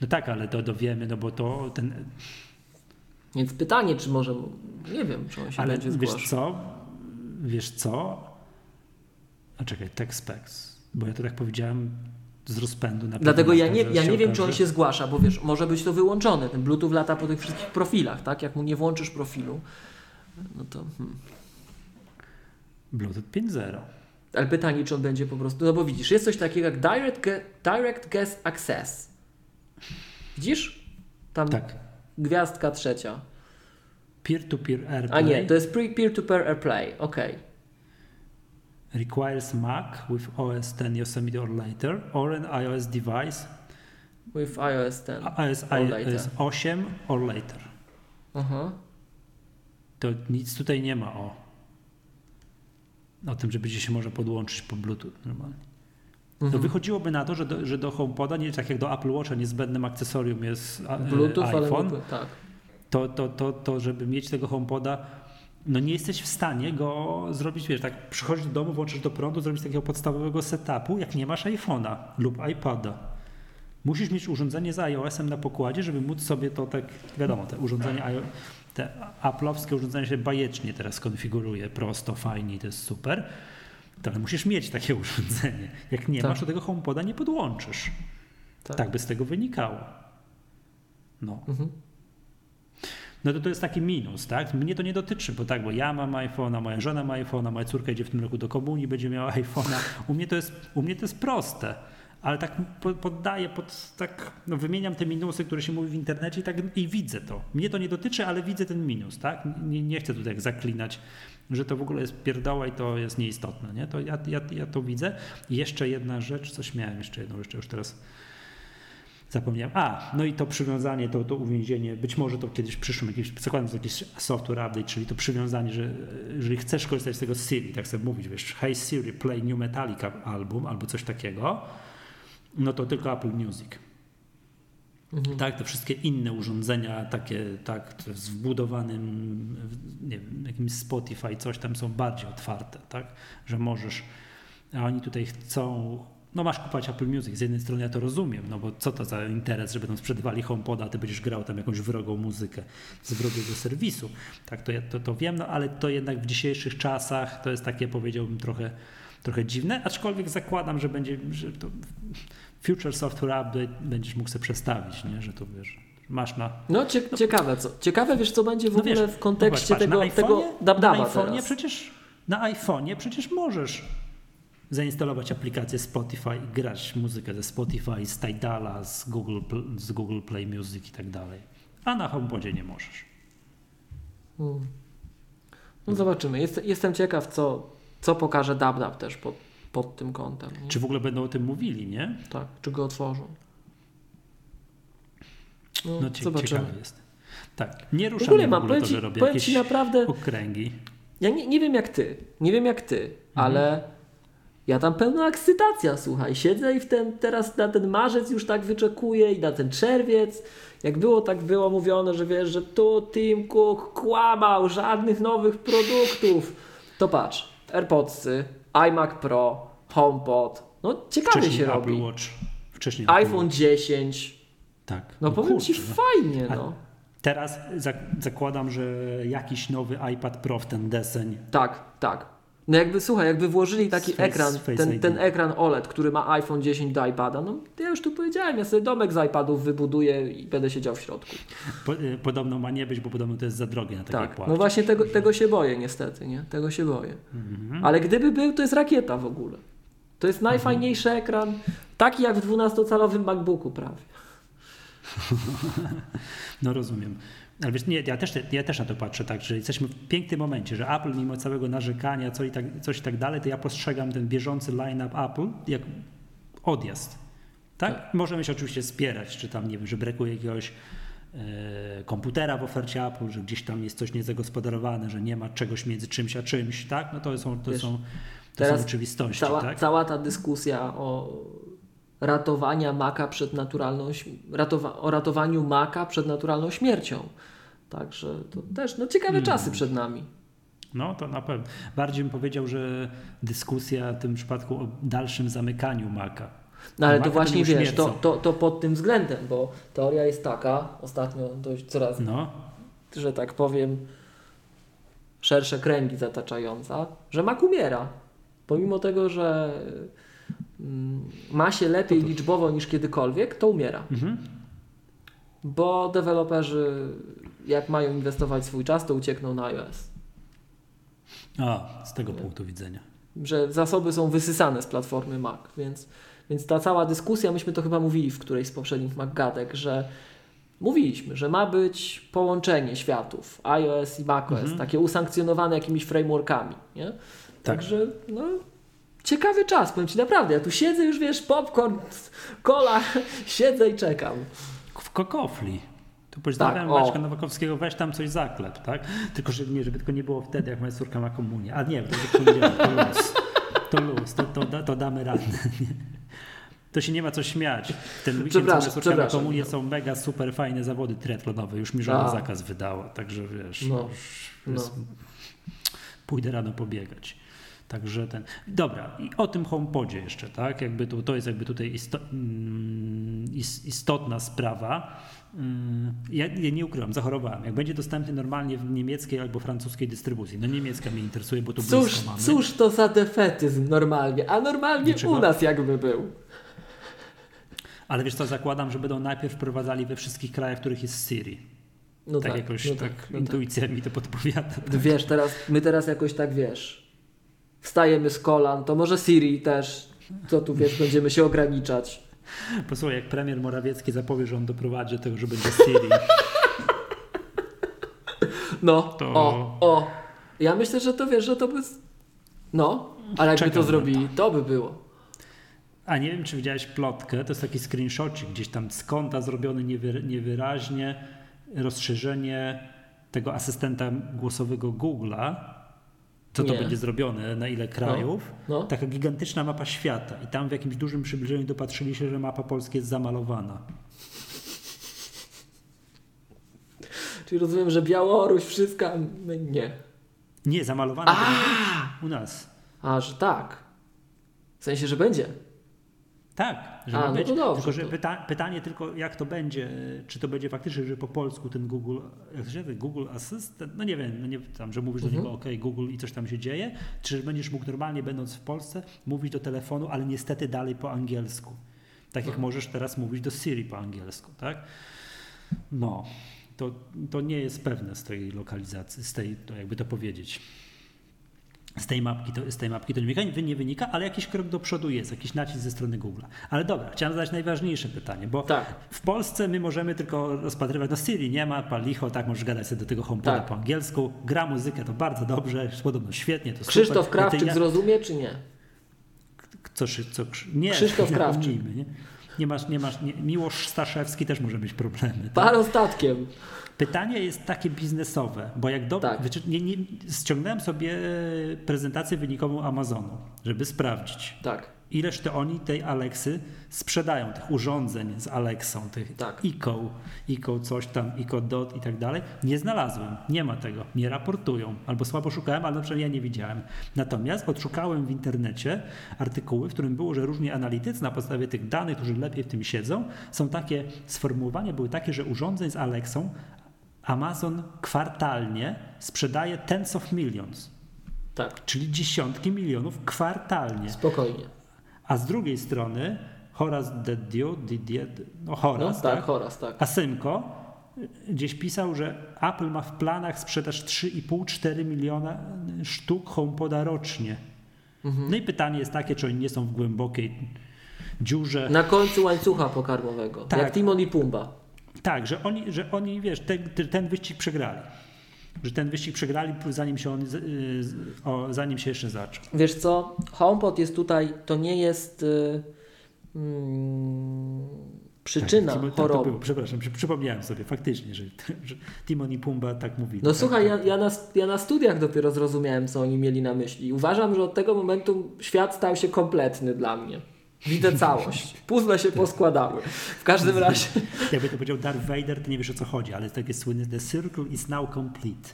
No tak, ale to dowiemy, no bo to ten. Więc pytanie, czy może, nie wiem, czy on się Ale będzie wiesz co? Wiesz co? A czekaj, tech specs. Bo ja to tak powiedziałem z rozpędu na Dlatego ja nie, ja nie wiem, czy on się zgłasza, bo wiesz, może być to wyłączone. Ten Bluetooth lata po tych wszystkich profilach, tak? Jak mu nie włączysz profilu, no to... Hmm. Bluetooth 5.0. Ale pytanie, czy on będzie po prostu... No bo widzisz, jest coś takiego jak Direct, direct Guest Access. Widzisz? Tam Tak. gwiazdka trzecia. Peer-to-peer AirPlay A nie, to jest peer-to-peer AirPlay. Okej. requires Mac with OS 10 Yosemite or later or an iOS device With iOS 10. iOS, Or iOS 8 or later. Aha. To nic tutaj nie ma o, o tym, że będzie się może podłączyć po Bluetooth normalnie. To Mhm. wychodziłoby na to, że do, że do HomePoda, nie tak jak do Apple Watcha, niezbędnym akcesorium jest e, Bluetooth, ale iPhone, nie, tak. to, to, to, to żeby mieć tego HomePoda, no nie jesteś w stanie go zrobić, wiesz, tak przychodzisz do domu, włączysz do prądu, zrobić takiego podstawowego setupu, jak nie masz iPhone'a lub iPada. Musisz mieć urządzenie z iOS-em na pokładzie, żeby móc sobie to tak, wiadomo, te urządzenie, te Apple'owskie urządzenie się bajecznie teraz konfiguruje, prosto, fajnie, to jest super. To ale musisz mieć takie urządzenie. Jak nie tak. masz, to tego HomePoda nie podłączysz. Tak. tak by z tego wynikało. No. Mhm. No to to jest taki minus, tak? Mnie to nie dotyczy, bo tak, bo ja mam iPhone'a, moja żona ma iPhone'a, moja córka idzie w tym roku do komunii, będzie miała iPhone'a. U mnie to jest, u mnie to jest proste ale tak poddaję, pod, tak, no wymieniam te minusy, które się mówi w internecie i, tak, i widzę to. Mnie to nie dotyczy, ale widzę ten minus, tak? Nie, nie chcę tutaj zaklinać, że to w ogóle jest pierdoła i to jest nieistotne, nie? To ja, ja, ja to widzę. I jeszcze jedna rzecz, coś miałem jeszcze jedną, jeszcze już teraz zapomniałem. A, no i to przywiązanie, to, to uwięzienie, być może to kiedyś w przyszłym, jakiś, zakładam, że jakiś software update, czyli to przywiązanie, że jeżeli chcesz korzystać z tego Siri, tak sobie mówić, wiesz, hey Siri, play New Metallica album albo coś takiego, no to tylko Apple Music. Mhm. Tak, te wszystkie inne urządzenia, takie tak, z wbudowanym, nie wiem, jakimś Spotify, coś tam są bardziej otwarte, tak, że możesz, a oni tutaj chcą, no masz kupować Apple Music, z jednej strony ja to rozumiem, no bo co to za interes, że będą sprzedawali HomePoda, a ty będziesz grał tam jakąś wrogą muzykę z wrogiego serwisu, tak, to, ja, to, to wiem, no ale to jednak w dzisiejszych czasach to jest takie, powiedziałbym, trochę trochę dziwne, aczkolwiek zakładam, że będzie, że to Future Software Update będziesz mógł sobie przestawić, nie? że to wiesz, masz na... No cie, ciekawe, co, ciekawe wiesz, co będzie w no ogóle wiesz, w kontekście no tego, patrz, tego Na iPhone'ie przecież, na iPhone'ie przecież możesz zainstalować aplikację Spotify i grać muzykę ze Spotify, z Tidala, z Google, z Google Play Music i tak dalej. A na HomePodzie nie możesz. Hmm. No zobaczymy. Jest, jestem ciekaw, co, co pokaże DubDub też pod, pod tym kątem. Nie? Czy w ogóle będą o tym mówili, nie? Tak, czy go otworzą. No, no zobaczymy. ciekawe jest. Tak, nie ruszam w ogóle, mam, w ogóle to, że robię jakieś ci naprawdę, okręgi. Ja nie, nie wiem jak ty, nie wiem jak ty, mhm. ale ja tam pełna ekscytacja, słuchaj, siedzę i w ten, teraz na ten marzec już tak wyczekuję i na ten czerwiec. Jak było, tak było mówione, że wiesz, że tu Tim Cook kłamał, żadnych nowych produktów. To patrz, AirPodsy, iMac Pro, HomePod. No ciekawie Wcześniej się Apple robi. Watch. Wcześniej iPhone 10. Tak. No, no powiem kurczę, Ci no. fajnie, no. Teraz zakładam, że jakiś nowy iPad Pro w ten deseń. Tak, tak. No jakby, słuchaj, jakby włożyli taki ekran, ten, ten, ekran OLED, który ma iPhone 10 do iPada, no ja już tu powiedziałem, ja sobie domek z iPadów wybuduję i będę siedział w środku. Y, podobno ma nie być, bo podobno to jest za drogie na takiej tak, No właśnie tego, tego się boję niestety, nie? Tego się boję. Mhm. Ale gdyby był, to jest rakieta w ogóle. To jest najfajniejszy mhm. ekran, taki jak w 12-calowym MacBooku prawie. No rozumiem. Ale wiesz, nie, ja też, ja też na to patrzę tak, że jesteśmy w pięknym momencie, że Apple mimo całego narzekania, co i tak, coś i tak dalej, to ja postrzegam ten bieżący line-up Apple jak odjazd. Tak? tak? Możemy się oczywiście spierać, czy tam, nie wiem, że brakuje jakiegoś e, komputera w ofercie Apple, że gdzieś tam jest coś niezagospodarowane, że nie ma czegoś między czymś a czymś, tak? No to są, to wiesz, są, to są oczywistości. Cała, tak? cała ta dyskusja o ratowania Maka przed naturalną, ratowa, o ratowaniu Maka przed naturalną śmiercią. Także to też no, ciekawe hmm. czasy przed nami. No to na pewno. Bardziej bym powiedział, że dyskusja w tym przypadku o dalszym zamykaniu Maka. No ale to właśnie wiesz, to, to, to pod tym względem, bo teoria jest taka, ostatnio dość coraz, no. że tak powiem, szersze kręgi zataczająca, że mak umiera. Pomimo tego, że ma się lepiej to to... liczbowo niż kiedykolwiek, to umiera. Mhm. Bo deweloperzy jak mają inwestować swój czas, to uciekną na iOS. A, z tego punktu widzenia. Że zasoby są wysysane z platformy Mac, więc, więc ta cała dyskusja, myśmy to chyba mówili w którejś z poprzednich MacGadek, że mówiliśmy, że ma być połączenie światów iOS i macOS, mhm. takie usankcjonowane jakimiś frameworkami, nie? Tak. Także, no, ciekawy czas, powiem Ci naprawdę. Ja tu siedzę już, wiesz, popcorn, kola, siedzę i czekam. W kokofli. Tu pozdrawiam tak, Maćka Nowakowskiego, weź tam coś zaklep, tak? Tylko żeby, nie, żeby tylko nie było wtedy, jak moja córka ma komunię. A nie, to luz. To luz, to, to, to damy radę. To się nie ma co śmiać. Ten weekend, co ma komunię, są mega super fajne zawody triatlonowe. Już mi żona zakaz wydała, także wiesz, no, no. pójdę rano pobiegać. Także ten. Dobra, i o tym HomePodzie jeszcze, tak? Jakby to, to jest jakby tutaj mm, istotna sprawa. Mm, ja, ja, nie ukrywam, zachorowałem. Jak będzie dostępny normalnie w niemieckiej albo francuskiej dystrybucji. No niemiecka mnie interesuje, bo to cóż, mamy. Cóż to za defetyzm normalnie, a normalnie Dlaczego? u nas jakby był. Ale wiesz co, zakładam, że będą najpierw wprowadzali we wszystkich krajach, w których jest Siri. No tak, tak jakoś no tak, tak no intuicja tak. mi to podpowiada. Tak. Wiesz, teraz, my teraz jakoś tak wiesz, wstajemy z kolan, to może Siri też, co tu wiesz, będziemy się ograniczać. Posłuchaj, jak premier Morawiecki zapowie, że on doprowadzi do tego, że będzie Siri. No, to... o, o. Ja myślę, że to wiesz, że to by... No, ale jakby Czekam to zrobili, to. to by było. A nie wiem, czy widziałeś plotkę, to jest taki screenshot gdzieś tam z konta zrobiony niewyraźnie, rozszerzenie tego asystenta głosowego Google'a, co to będzie zrobione, na ile krajów. No, no. Taka gigantyczna mapa świata i tam w jakimś dużym przybliżeniu dopatrzyli się, że mapa Polski jest zamalowana. Czyli rozumiem, że Białoruś, wszystko, nie. Nie, zamalowana u nas. A, że tak. W sensie, że będzie. Tak, że A, no być. Dobrze, tylko, że pyta, pytanie tylko, jak to będzie, czy to będzie faktycznie, że po polsku ten Google, jak się Google Assistant, no nie wiem, no nie, tam, że mówisz mhm. do niego, OK, Google i coś tam się dzieje, czy będziesz mógł normalnie, będąc w Polsce, mówić do telefonu, ale niestety dalej po angielsku. Tak jak no. możesz teraz mówić do Siri po angielsku, tak? No, to, to nie jest pewne z tej lokalizacji, z tej, to jakby to powiedzieć z tej mapki to, z tej mapki to nie wynika, nie wynika, ale jakiś krok do przodu jest, jakiś nacisk ze strony Google. Ale dobra, chciałem zadać najważniejsze pytanie, bo tak. w Polsce my możemy tylko rozpatrywać, no Siri nie ma, pal licho, tak, możesz gadać sobie do tego HomePoda tak. po angielsku, gra muzykę to bardzo dobrze, podobno świetnie, to Krzysztof super. Krawczyk ja... zrozumie, czy nie? Co, co, nie, Krzysztof nie Krawczyk. Nie? nie masz, nie masz, nie, Miłosz Staszewski też może mieć problemy. Tak? Parostatkiem. Pytanie jest takie biznesowe, bo jak do, tak. ściągnąłem sobie prezentację wynikową Amazonu, żeby sprawdzić. Tak ileż to oni tej Alexy sprzedają, tych urządzeń z Alexą, tych tak. ICO, ICO coś tam, ICO dot i tak dalej. Nie znalazłem, nie ma tego, nie raportują, albo słabo szukałem, ale na przykład ja nie widziałem. Natomiast odszukałem w internecie artykuły, w którym było, że różni analitycy na podstawie tych danych, którzy lepiej w tym siedzą, są takie, sformułowania były takie, że urządzeń z Alexą Amazon kwartalnie sprzedaje tens of millions. Tak. Czyli dziesiątki milionów kwartalnie. Spokojnie. A z drugiej strony Horace Dediu, Didier, no Horace, no, tak, tak? Horace, tak. A Symko gdzieś pisał, że Apple ma w planach sprzedaż 3,5-4 miliona sztuk HomePoda rocznie. Mhm. No i pytanie jest takie, czy oni nie są w głębokiej dziurze. Na końcu łańcucha pokarmowego, tak. jak Timon i Pumba. Tak, że oni, że oni wiesz, ten, ten wyścig przegrali że ten wyścig przegrali, zanim się, on, o, zanim się jeszcze zaczął. Wiesz co, HomePod jest tutaj, to nie jest y, mm, przyczyna tak, choroby. Było, przepraszam, przypomniałem sobie faktycznie, że, że Timon i Pumba tak mówili. No tak, słuchaj, tak. Ja, ja, na, ja na studiach dopiero zrozumiałem, co oni mieli na myśli. Uważam, że od tego momentu świat stał się kompletny dla mnie. Widzę całość. Puzzle się poskładały. W każdym razie. Jakby to powiedział Darth Vader, to nie wiesz o co chodzi, ale takie słynne The circle is now complete.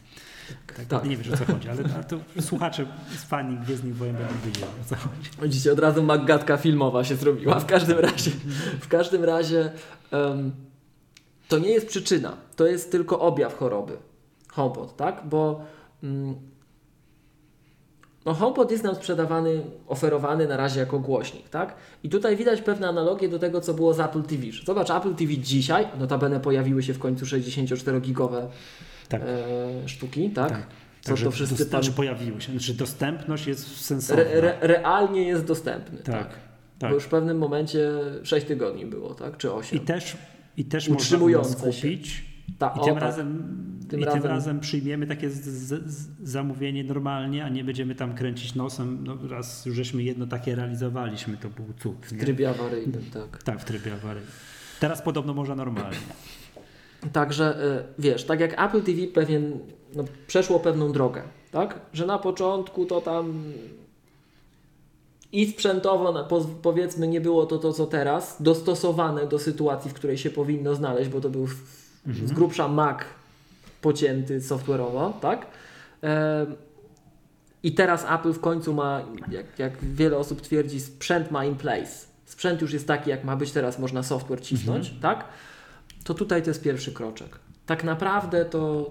Tak, tak. Nie wiesz o co chodzi, ale to słuchacze z fani Gwiezdnych Wojen będą wiedzieli o co chodzi. Widzicie, od razu Maggatka filmowa się zrobiła. W każdym razie, w każdym razie um, to nie jest przyczyna, to jest tylko objaw choroby. HomePod, tak? Bo um, no HomePod jest nam sprzedawany, oferowany na razie jako głośnik, tak? I tutaj widać pewne analogie do tego, co było z Apple TV. Zobacz, Apple TV dzisiaj, notabene pojawiły się w końcu 64-gigowe tak. e, sztuki, tak? tak. Co Także to wszyscy pan... Znaczy pojawiły się, znaczy dostępność jest sensowna. Re, re, realnie jest dostępny, tak. tak. tak. Bo już w pewnym momencie 6 tygodni było, tak? Czy 8. I też, i też można skupić. Ta, I tym, o, razem, tym, i razem... tym razem przyjmiemy takie z, z, z zamówienie normalnie, a nie będziemy tam kręcić nosem. No, raz już żeśmy jedno takie realizowaliśmy, to był cud. W trybie awaryjnym, tak. Tak, w trybie awaryjnym. Teraz podobno można normalnie. Także y, wiesz, tak jak Apple TV pewien, no, przeszło pewną drogę, tak? Że na początku to tam i sprzętowo, powiedzmy, nie było to to, co teraz, dostosowane do sytuacji, w której się powinno znaleźć, bo to był mhm. z grubsza Mac pocięty software'owo, tak? I teraz Apple w końcu ma, jak, jak wiele osób twierdzi, sprzęt ma in place. Sprzęt już jest taki, jak ma być, teraz można software cisnąć, mhm. tak? To tutaj to jest pierwszy kroczek. Tak naprawdę to,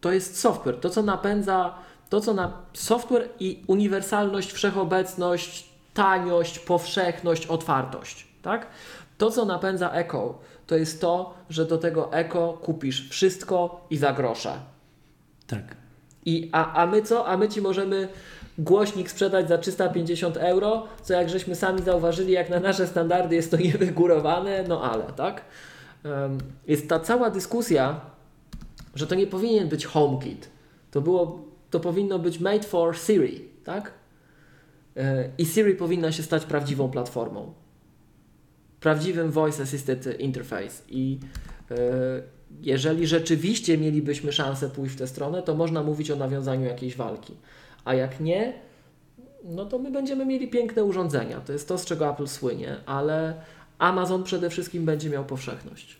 to jest software. To, co napędza, to, co na software i uniwersalność, wszechobecność, taniość, powszechność, otwartość, tak? To, co napędza Echo, to jest to, że do tego Echo kupisz wszystko i za grosze. Tak. I, a, a my co? A my ci możemy głośnik sprzedać za 350 euro, co jak żeśmy sami zauważyli, jak na nasze standardy jest to niewygórowane, no ale, tak? Jest ta cała dyskusja, że to nie powinien być HomeKit. To, było, to powinno być made for Siri, tak? E, I Siri powinna się stać prawdziwą platformą. Prawdziwym voice assisted interface. I e, jeżeli rzeczywiście mielibyśmy szansę pójść w tę stronę, to można mówić o nawiązaniu jakiejś walki. A jak nie, no to my będziemy mieli piękne urządzenia. To jest to, z czego Apple słynie, ale Amazon przede wszystkim będzie miał powszechność.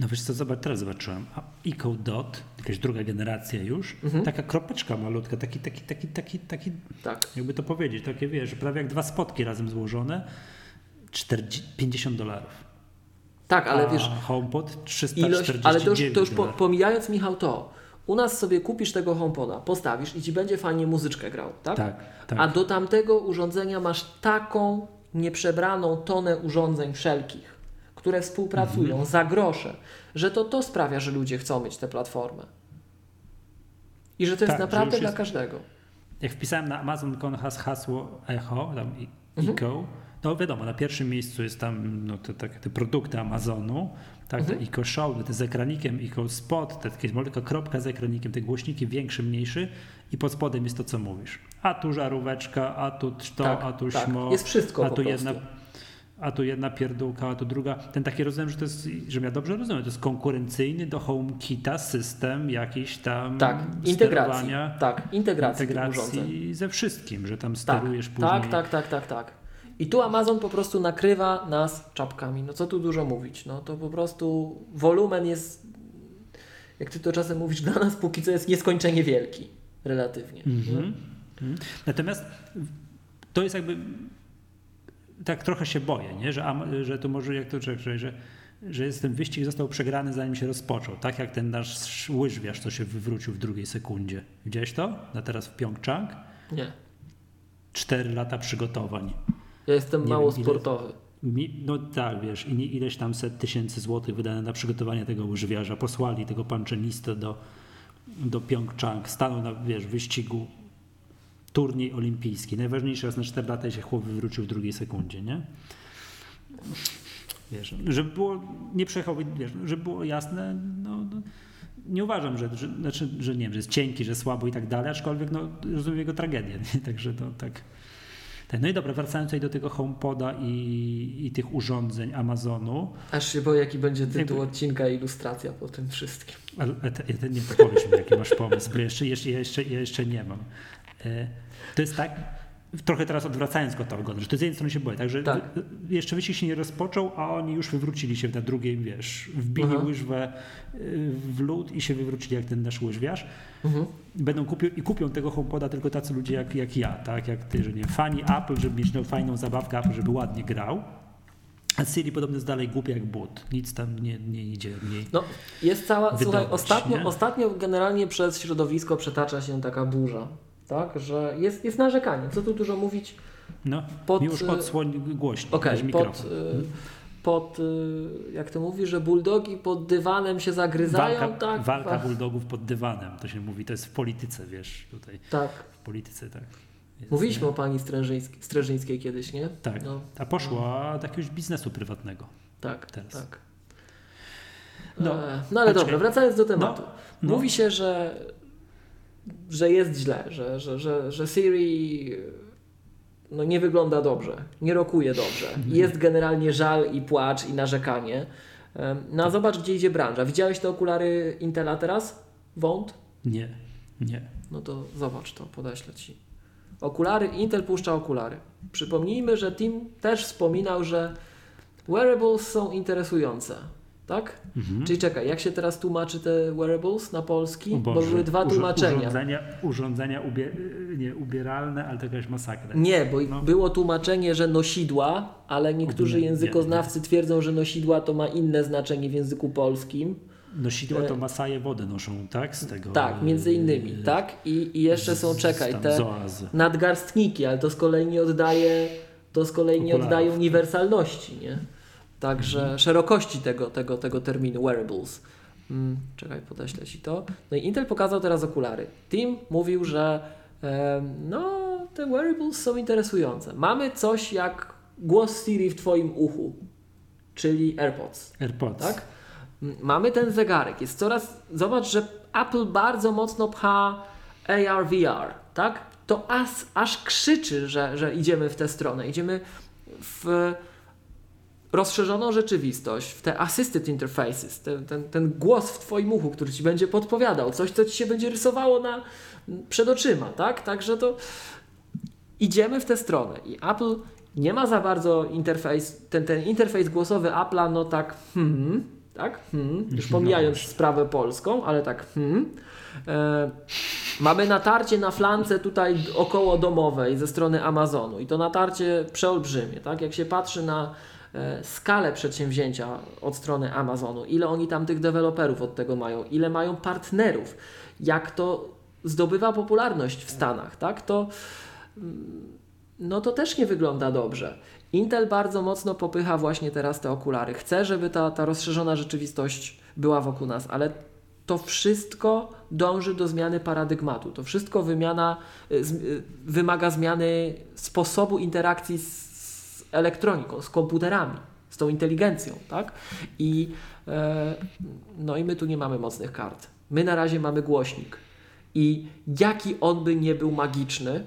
No wiesz co, zobacz, teraz zobaczyłem. Eco Dot, jakaś druga generacja już, mhm. taka kropeczka malutka, taki, taki, taki, taki, taki, tak. jakby to powiedzieć, takie wiesz, prawie jak dwa spotki razem złożone, 40, 50 dolarów. Tak, ale A wiesz. HomePod 349 ilość, Ale to już, to już po, pomijając Michał to, u nas sobie kupisz tego HomePoda, postawisz i ci będzie fajnie muzyczkę grał, tak? Tak, tak. A do tamtego urządzenia masz taką nieprzebraną tonę urządzeń wszelkich, które współpracują mhm. za grosze, że to to sprawia, że ludzie chcą mieć tę platformę. I że to jest tak, naprawdę dla każdego. Jak wpisałem na Amazon.com hasło Echo, tam mhm. Eco, no wiadomo, na pierwszym miejscu jest tam no, te, te, te produkty Amazonu, tak, mhm. te Eco Show, te z ekranikiem, Eco Spot, te takie malutka kropka z ekranikiem, te głośniki większy, mniejszy i pod spodem jest to, co mówisz. A tu żaróweczka, a tu to, tak, a tu tak. śmo. Jest wszystko a tu jedna a tu jedna pierdółka, a tu druga. Ten taki rozumiem, że to jest, że ja dobrze rozumiem, to jest konkurencyjny do HomeKita system jakiś tam tak, integracji, tak, integracji, integracji ze wszystkim, że tam tak, sterujesz tak, później. Tak, tak, tak, tak, tak. I tu Amazon po prostu nakrywa nas czapkami. No co tu dużo mówić? No to po prostu wolumen jest, jak ty to czasem mówisz, dla nas póki co jest nieskończenie wielki, relatywnie. Mm -hmm. Natomiast to jest jakby tak trochę się boję, nie? Że, że to może jak to że, że, że jest ten wyścig został przegrany zanim się rozpoczął. Tak jak ten nasz łyżwiarz, co się wywrócił w drugiej sekundzie. Widziałeś to? Na teraz w Pjongczang? Nie. Cztery lata przygotowań. Ja jestem nie mało wiem, sportowy. Ile, no tak, wiesz, i ileś tam set tysięcy złotych wydane na przygotowanie tego łyżwiarza. Posłali tego panczenistę do, do Pjongczang. Stanął na, wiesz, wyścigu turniej olimpijski. Najważniejszy raz na 4 lata i się chłop wywrócił w drugiej sekundzie, nie? Wiesz, żeby było, nie przejechał, wiesz, żeby było jasne, no, no nie uważam, że, że, znaczy, że nie wiem, że jest cienki, że słabo i tak dalej, aczkolwiek no, rozumiem jego tragedię, nie? także to tak. No i dobra, wracając tutaj do tego HomePoda i, i tych urządzeń Amazonu. Aż się boję, jaki będzie tytuł jakby... odcinka i ilustracja po tym wszystkim. Ale, te, te, nie powiesz mi, jaki masz pomysł, bo jeszcze, jeszcze, jeszcze, jeszcze nie mam. E, to jest tak, trochę teraz odwracając go to to z jednej strony się boję, także tak. jeszcze wyścig się nie rozpoczął, a oni już wywrócili się na drugiej, wiesz, wbili Aha. łyżwę y, w lód i się wywrócili jak ten nasz łyżwiarz. Mhm. Będą kupią, i kupią tego HomePoda tylko tacy ludzie jak, jak ja, tak, jak ty, że nie, fani Apple, żeby mieć no, fajną zabawkę Apple, żeby ładnie grał. A Siri podobno jest dalej głupia jak but. Nic tam nie, nie idzie mniej. No, jest cała. Wydobyć, słuchaj, ostatnio, ostatnio generalnie przez środowisko przetacza się taka burza tak? Że jest, jest narzekanie. Co tu dużo mówić? No, pod, już odsłoń głośno. Okej, okay, pod, y, pod, y, jak to mówi, że buldogi pod dywanem się zagryzają, walka, tak? Walka buldogów pod dywanem, to się mówi, to jest w polityce, wiesz, tutaj. Tak. W polityce, tak. Jest, Mówiliśmy nie? o pani Strężyńskiej, Strężyńskiej kiedyś, nie? Tak. No. A poszła do jakiegoś biznesu prywatnego. Tak, teraz. tak. No, e, no ale dobra, wracając do tematu. No, no. Mówi się, że że jest źle, że, że, że, że Siri no, nie wygląda dobrze, nie rokuje dobrze. Mhm. Jest generalnie żal i płacz i narzekanie. No a zobacz, gdzie idzie branża. Widziałeś te okulary Intela teraz? Wąt? Nie, nie. No to zobacz to, podeślę Ci. Okulary, Intel puszcza okulary. Przypomnijmy, że Tim też wspominał, że wearables są interesujące tak? Mhm. Czyli czekaj, jak się teraz tłumaczy te wearables na polski? Bo były dwa tłumaczenia. Urządzenia, urządzenia ubie, nie, ubieralne, ale to jakaś masakra. Nie, bo no. było tłumaczenie, że nosidła, ale niektórzy nie, językoznawcy nie, nie. twierdzą, że nosidła to ma inne znaczenie w języku polskim. Nosidła to e, masaje wody noszą, tak? Z tego. Tak, między innymi, e, tak? I, i jeszcze są, czekaj, te zoazy. nadgarstniki, ale to z kolei nie oddaje, to z kolei nie oddaje uniwersalności, nie? Także mhm. szerokości tego, tego, tego terminu wearables. Hmm, czekaj, podeślę Ci to. No i Intel pokazał teraz okulary. Tim mówił, że e, no, te wearables są interesujące. Mamy coś jak głos Siri w Twoim uchu, czyli AirPods. AirPods. Tak? Mamy ten zegarek. Jest coraz. Zobacz, że Apple bardzo mocno pcha AR, VR, tak? To aż, aż krzyczy, że, że idziemy w tę stronę. Idziemy w rozszerzoną rzeczywistość, w te assisted interfaces, ten, ten, ten głos w Twoim uchu, który Ci będzie podpowiadał, coś, co Ci się będzie rysowało na, przed oczyma, tak? Także to idziemy w tę stronę i Apple nie ma za bardzo interfejs, ten, ten interfejs głosowy Apple'a, no tak, hmm, tak, hmm, już pomijając sprawę polską, ale tak, hmm. E, mamy natarcie na flance tutaj około domowej ze strony Amazonu i to natarcie przeolbrzymie, tak? Jak się patrzy na skalę przedsięwzięcia od strony Amazonu, ile oni tam tych deweloperów od tego mają, ile mają partnerów, jak to zdobywa popularność w Stanach, tak? To, mm, no to też nie wygląda dobrze. Intel bardzo mocno popycha właśnie teraz te okulary. Chce, żeby ta, ta rozszerzona rzeczywistość była wokół nas, ale to wszystko dąży do zmiany paradygmatu. To wszystko wymiana, y, y, wymaga zmiany sposobu interakcji z elektroniką, z komputerami, z tą inteligencją, tak? I, e, no i my tu nie mamy mocnych kart. My na razie mamy głośnik. I jaki on by nie był magiczny,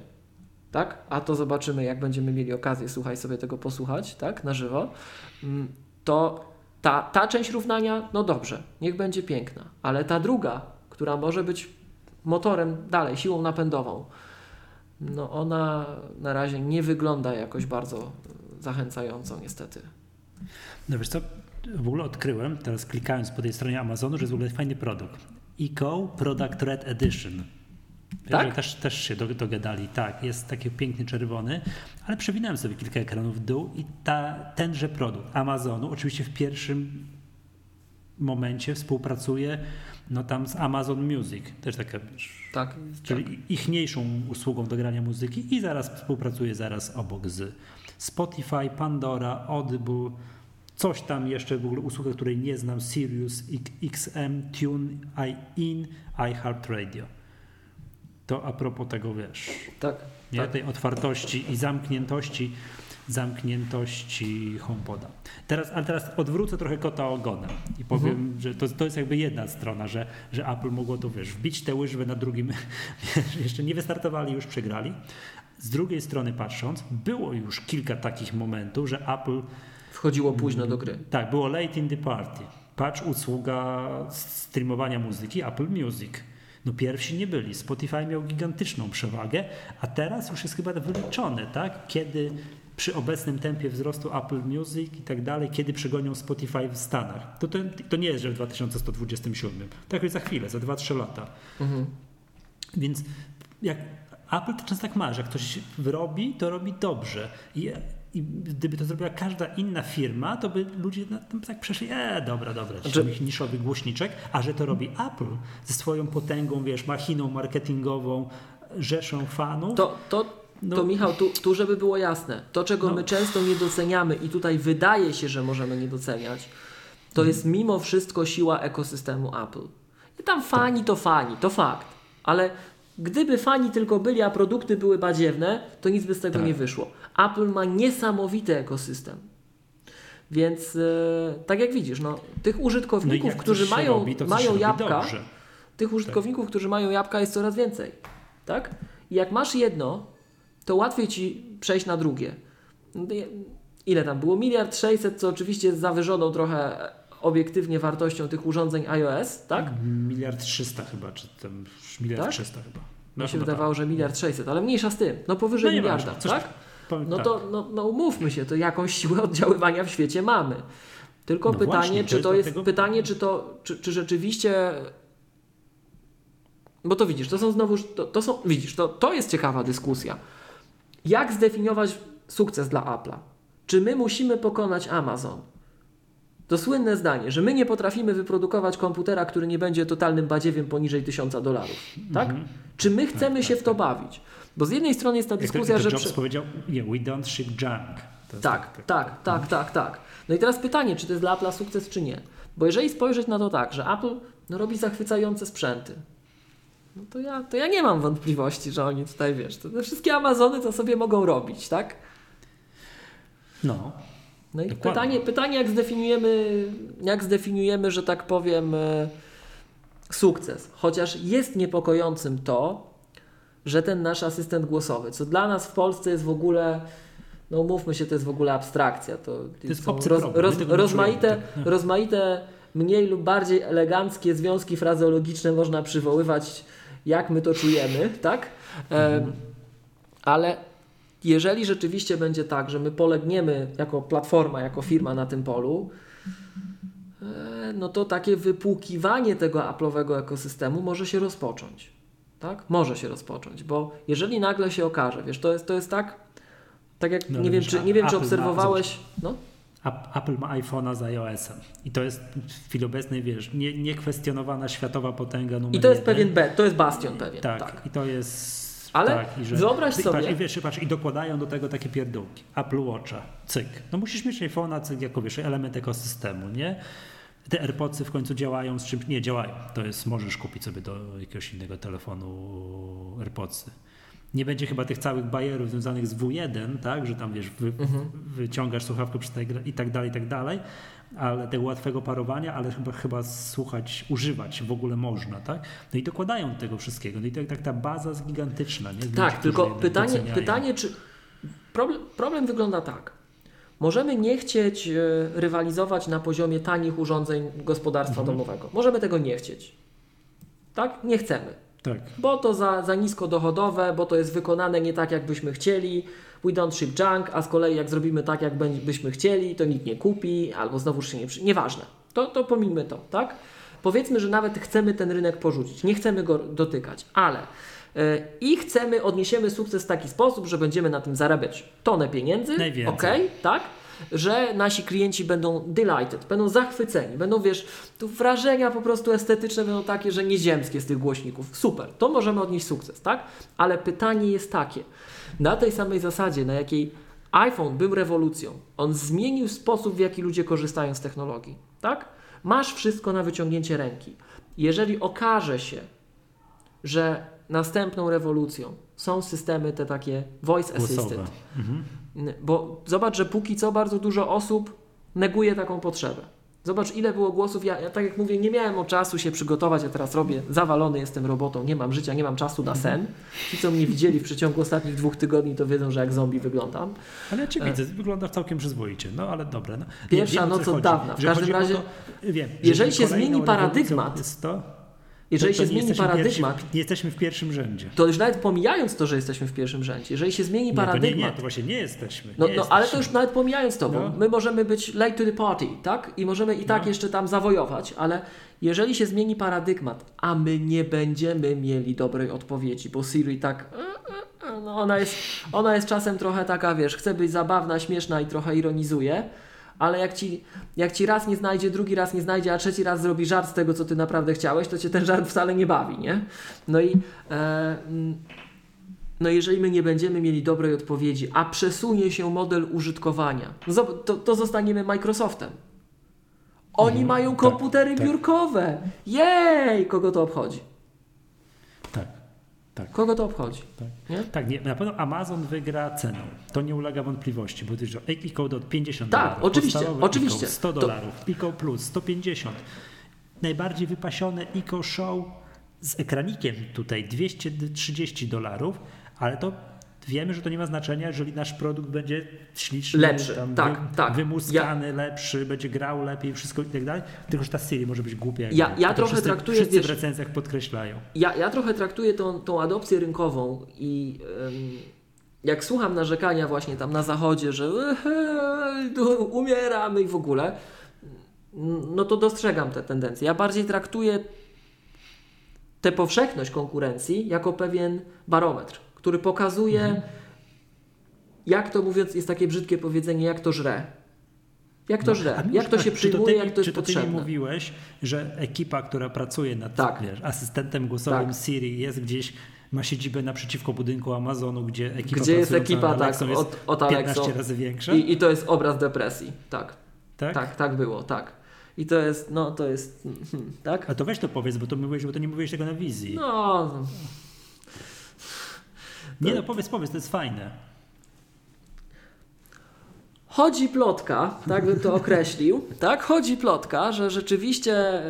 tak? A to zobaczymy, jak będziemy mieli okazję, słuchaj sobie tego posłuchać, tak? Na żywo. Mm, to ta, ta część równania, no dobrze, niech będzie piękna, ale ta druga, która może być motorem dalej, siłą napędową, no ona na razie nie wygląda jakoś bardzo zachęcającą niestety. No wiesz co, w ogóle odkryłem, teraz klikając po tej stronie Amazonu, że jest w ogóle fajny produkt. Eco Product Red Edition. tak? Też, też się dogadali, tak, jest taki piękny czerwony, ale przewinąłem sobie kilka ekranów w dół i ta, tenże produkt Amazonu, oczywiście w pierwszym momencie współpracuje no tam z Amazon Music, też taka, tak, czyli tak. ichniejszą usługą do grania muzyki i zaraz współpracuje zaraz obok z Spotify, Pandora, Audible, coś tam jeszcze w ogóle usługę, której nie znam, Sirius, XM, Tune, iIn, iHeartRadio. To a propos tego, wiesz, tak, nie? Tak. tej otwartości i zamkniętości zamkniętości HomePoda. Teraz, ale teraz odwrócę trochę kota ogonem i powiem, mhm. że to, to jest jakby jedna strona, że, że Apple mogło to wiesz, wbić tę łyżwę na drugim, wiesz, jeszcze nie wystartowali, już przegrali, z drugiej strony patrząc, było już kilka takich momentów, że Apple wchodziło późno do gry. Tak, było late in the party. Patrz, usługa streamowania muzyki Apple Music. No pierwsi nie byli. Spotify miał gigantyczną przewagę, a teraz już jest chyba wyliczone, tak? Kiedy przy obecnym tempie wzrostu Apple Music i tak dalej, kiedy przegonią Spotify w Stanach. To, to, to nie jest, że w 2127. Tak jest za chwilę, za 2-3 lata. Mhm. Więc jak Apple to często tak ma, że jak ktoś wyrobi, to robi dobrze. I, i gdyby to zrobiła każda inna firma, to by ludzie na tym tak przeszli, e, dobra, dobra, znaczy... niszowy głośniczek, a że to robi Apple ze swoją potęgą, wiesz, machiną marketingową, rzeszą fanów. To, to, no. to Michał, tu, tu żeby było jasne, to czego no. my często nie doceniamy i tutaj wydaje się, że możemy nie doceniać, to jest mimo wszystko siła ekosystemu Apple. I tam fani to fani, to fakt. Ale Gdyby fani tylko byli, a produkty były badziewne, to nic by z tego tak. nie wyszło. Apple ma niesamowity ekosystem. Więc e, tak jak widzisz, no, tych użytkowników, no którzy mają, robi, mają jabłka, tych użytkowników, tak. którzy mają jabłka jest coraz więcej. Tak? I jak masz jedno, to łatwiej ci przejść na drugie. Ile tam było? Miliard sześćset, co oczywiście jest zawyżoną trochę obiektywnie wartością tych urządzeń iOS, tak? Miliard trzysta chyba, czy tam miliard tak? trzysta chyba. No, Mi się wydawało, tak. że miliard sześćset, ale mniejsza z tym. No powyżej no miliarda, tak? no tak. to no, no umówmy się, to jakąś siłę oddziaływania w świecie mamy. Tylko no pytanie, właśnie, czy to jest, jest pytanie, czy to, czy, czy rzeczywiście bo to widzisz, to są znowu, to, to są, widzisz, to, to jest ciekawa dyskusja. Jak zdefiniować sukces dla Apple'a? Czy my musimy pokonać Amazon? To słynne zdanie, że my nie potrafimy wyprodukować komputera, który nie będzie totalnym badziewiem poniżej tysiąca dolarów. Tak? Mm -hmm. Czy my chcemy tak, się tak, w to tak. bawić? Bo z jednej strony jest ta dyskusja, to, to że. Jobs powiedział, nie, we don't ship junk. Tak, tak, tak, tak, tak, tak. No i teraz pytanie, czy to jest dla Apple'a sukces, czy nie? Bo jeżeli spojrzeć na to tak, że Apple no, robi zachwycające sprzęty, no to ja, to ja nie mam wątpliwości, że oni tutaj, wiesz, to te wszystkie Amazony to sobie mogą robić, tak? No. No i pytanie, pytanie, jak zdefiniujemy, jak zdefiniujemy, że tak powiem, e, sukces. Chociaż jest niepokojącym to, że ten nasz asystent głosowy, co dla nas w Polsce jest w ogóle, no mówmy się, to jest w ogóle abstrakcja. To, to jest roz, roz, rozmaite, rozmaite, mniej lub bardziej eleganckie związki frazeologiczne można przywoływać, jak my to czujemy, tak? Mhm. ale jeżeli rzeczywiście będzie tak, że my polegniemy jako platforma, jako firma na tym polu, e, no to takie wypłukiwanie tego Apple'owego ekosystemu może się rozpocząć. Tak? Może się rozpocząć, bo jeżeli nagle się okaże, wiesz, to jest, to jest tak, tak jak no, nie, wiem, czy, nie wiem, czy obserwowałeś. No? Apple ma iPhone'a z iOS-em i to jest w chwili obecnej, wiesz, nie, niekwestionowana światowa potęga numer I to jest jeden. pewien to jest bastion pewien. Tak, tak. i to jest ale tak, że, wyobraź sobie. Patrz, i, wiesz, patrz, I dokładają do tego takie pierdółki. Apple Watcha, cyk. No musisz mieć iPhone'a, cyk, jako wiesz, element ekosystemu, nie? Te AirPodsy w końcu działają z czymś. Nie, działają. To jest, możesz kupić sobie do jakiegoś innego telefonu AirPodsy. Nie będzie chyba tych całych bajerów związanych z W1, tak, że tam wiesz, wy, mhm. wyciągasz słuchawkę i tak dalej, i tak dalej ale tego łatwego parowania, ale chyba, chyba słuchać, używać w ogóle można, tak? No i dokładają do tego wszystkiego. No i tak, tak ta baza jest gigantyczna. Nie? tak, tylko pytanie, pytanie, czy problem, problem wygląda tak. Możemy nie chcieć e, rywalizować na poziomie tanich urządzeń gospodarstwa mhm. domowego. Możemy tego nie chcieć. Tak? Nie chcemy. Tak. Bo to za, za nisko dochodowe, bo to jest wykonane nie tak, jak byśmy chcieli, we don't ship junk, a z kolei jak zrobimy tak, jak byśmy chcieli, to nikt nie kupi, albo znowu się nie. Nieważne. To, to pomijmy to, tak? Powiedzmy, że nawet chcemy ten rynek porzucić, nie chcemy go dotykać, ale yy, i chcemy, odniesiemy sukces w taki sposób, że będziemy na tym zarabiać tonę pieniędzy, ok, tak? Że nasi klienci będą delighted, będą zachwyceni, będą, wiesz, tu wrażenia po prostu estetyczne będą takie, że nieziemskie z tych głośników. Super, to możemy odnieść sukces, tak? Ale pytanie jest takie, na tej samej zasadzie, na jakiej iPhone był rewolucją, on zmienił sposób, w jaki ludzie korzystają z technologii, tak? Masz wszystko na wyciągnięcie ręki. Jeżeli okaże się, że następną rewolucją są systemy te takie voice assistant, mhm. Bo zobacz, że póki co bardzo dużo osób neguje taką potrzebę. Zobacz, ile było głosów. Ja, ja, tak jak mówię, nie miałem o czasu się przygotować, a teraz robię, zawalony jestem robotą, nie mam życia, nie mam czasu na sen. Ci, co mnie widzieli w przeciągu ostatnich dwóch tygodni, to wiedzą, że jak zombie wyglądam. Ale ja Cię e... widzę, wyglądasz całkiem przyzwoicie, no ale dobre. No. Pierwsza noc od dawna. W każdym razie, to, wiem, jeżeli się zmieni paradygmat, to, jeżeli to, to się zmieni paradygmat. nie jesteśmy w pierwszym rzędzie. To już nawet pomijając to, że jesteśmy w pierwszym rzędzie, jeżeli się zmieni nie, paradygmat. To nie, nie, to właśnie nie jesteśmy. Nie no, jesteśmy. no ale to już nawet pomijając to, bo no. my możemy być late to the party, tak? I możemy i tak no. jeszcze tam zawojować, ale jeżeli się zmieni paradygmat, a my nie będziemy mieli dobrej odpowiedzi, bo Siri tak. E, e, e, no ona, jest, ona jest czasem trochę taka, wiesz, chce być zabawna, śmieszna i trochę ironizuje ale jak ci, jak ci raz nie znajdzie, drugi raz nie znajdzie, a trzeci raz zrobi żart z tego, co ty naprawdę chciałeś, to cię ten żart wcale nie bawi, nie? No i e, no jeżeli my nie będziemy mieli dobrej odpowiedzi, a przesunie się model użytkowania, to, to zostaniemy Microsoftem. Oni mają tak, komputery tak, biurkowe. Jej! Kogo to obchodzi? Tak. Kogo to obchodzi? Tak, nie? tak nie, na pewno Amazon wygra ceną. To nie ulega wątpliwości, bo to jest e-code od 50 tak, dolarów. Tak, oczywiście, oczywiście. 100 dolarów, to... Eco Plus 150. Najbardziej wypasione Eco Show z ekranikiem tutaj 230 dolarów, ale to wiemy, że to nie ma znaczenia, jeżeli nasz produkt będzie śliczny, lepszy, tak, wy, tak. wymuskany, ja, lepszy, będzie grał lepiej, wszystko i tak dalej. Tylko, że ta Siri może być głupia. Ja, ja trochę wszyscy, traktuję... Wszyscy w recenzjach podkreślają. Ja, ja trochę traktuję tą, tą adopcję rynkową i... jak słucham narzekania właśnie tam na zachodzie, że umieramy i w ogóle, no to dostrzegam te tendencje. Ja bardziej traktuję tę powszechność konkurencji jako pewien barometr, który pokazuje, mhm. jak to mówiąc, jest takie brzydkie powiedzenie, jak to żre. Jak to no, żre, jak to się przyjmuje, ty, jak to jest czy to potrzebne. Czy ty nie mówiłeś, że ekipa, która pracuje nad tak. wiesz, asystentem głosowym tak. Siri jest gdzieś ma siedzibę naprzeciwko budynku Amazonu, gdzie ekipa Gdzie jest ekipa tak, jest od, od 15 razy większa. I, I, to jest obraz depresji, tak. Tak? Tak, tak było, tak. I to jest, no to jest, hmm, tak? A to weź to powiedz, bo to, mówiłeś, bo to nie mówiłeś tego na wizji. No. Nie no, powiedz, powiedz, to jest fajne. Chodzi plotka, tak bym to określił, tak? Chodzi plotka, że rzeczywiście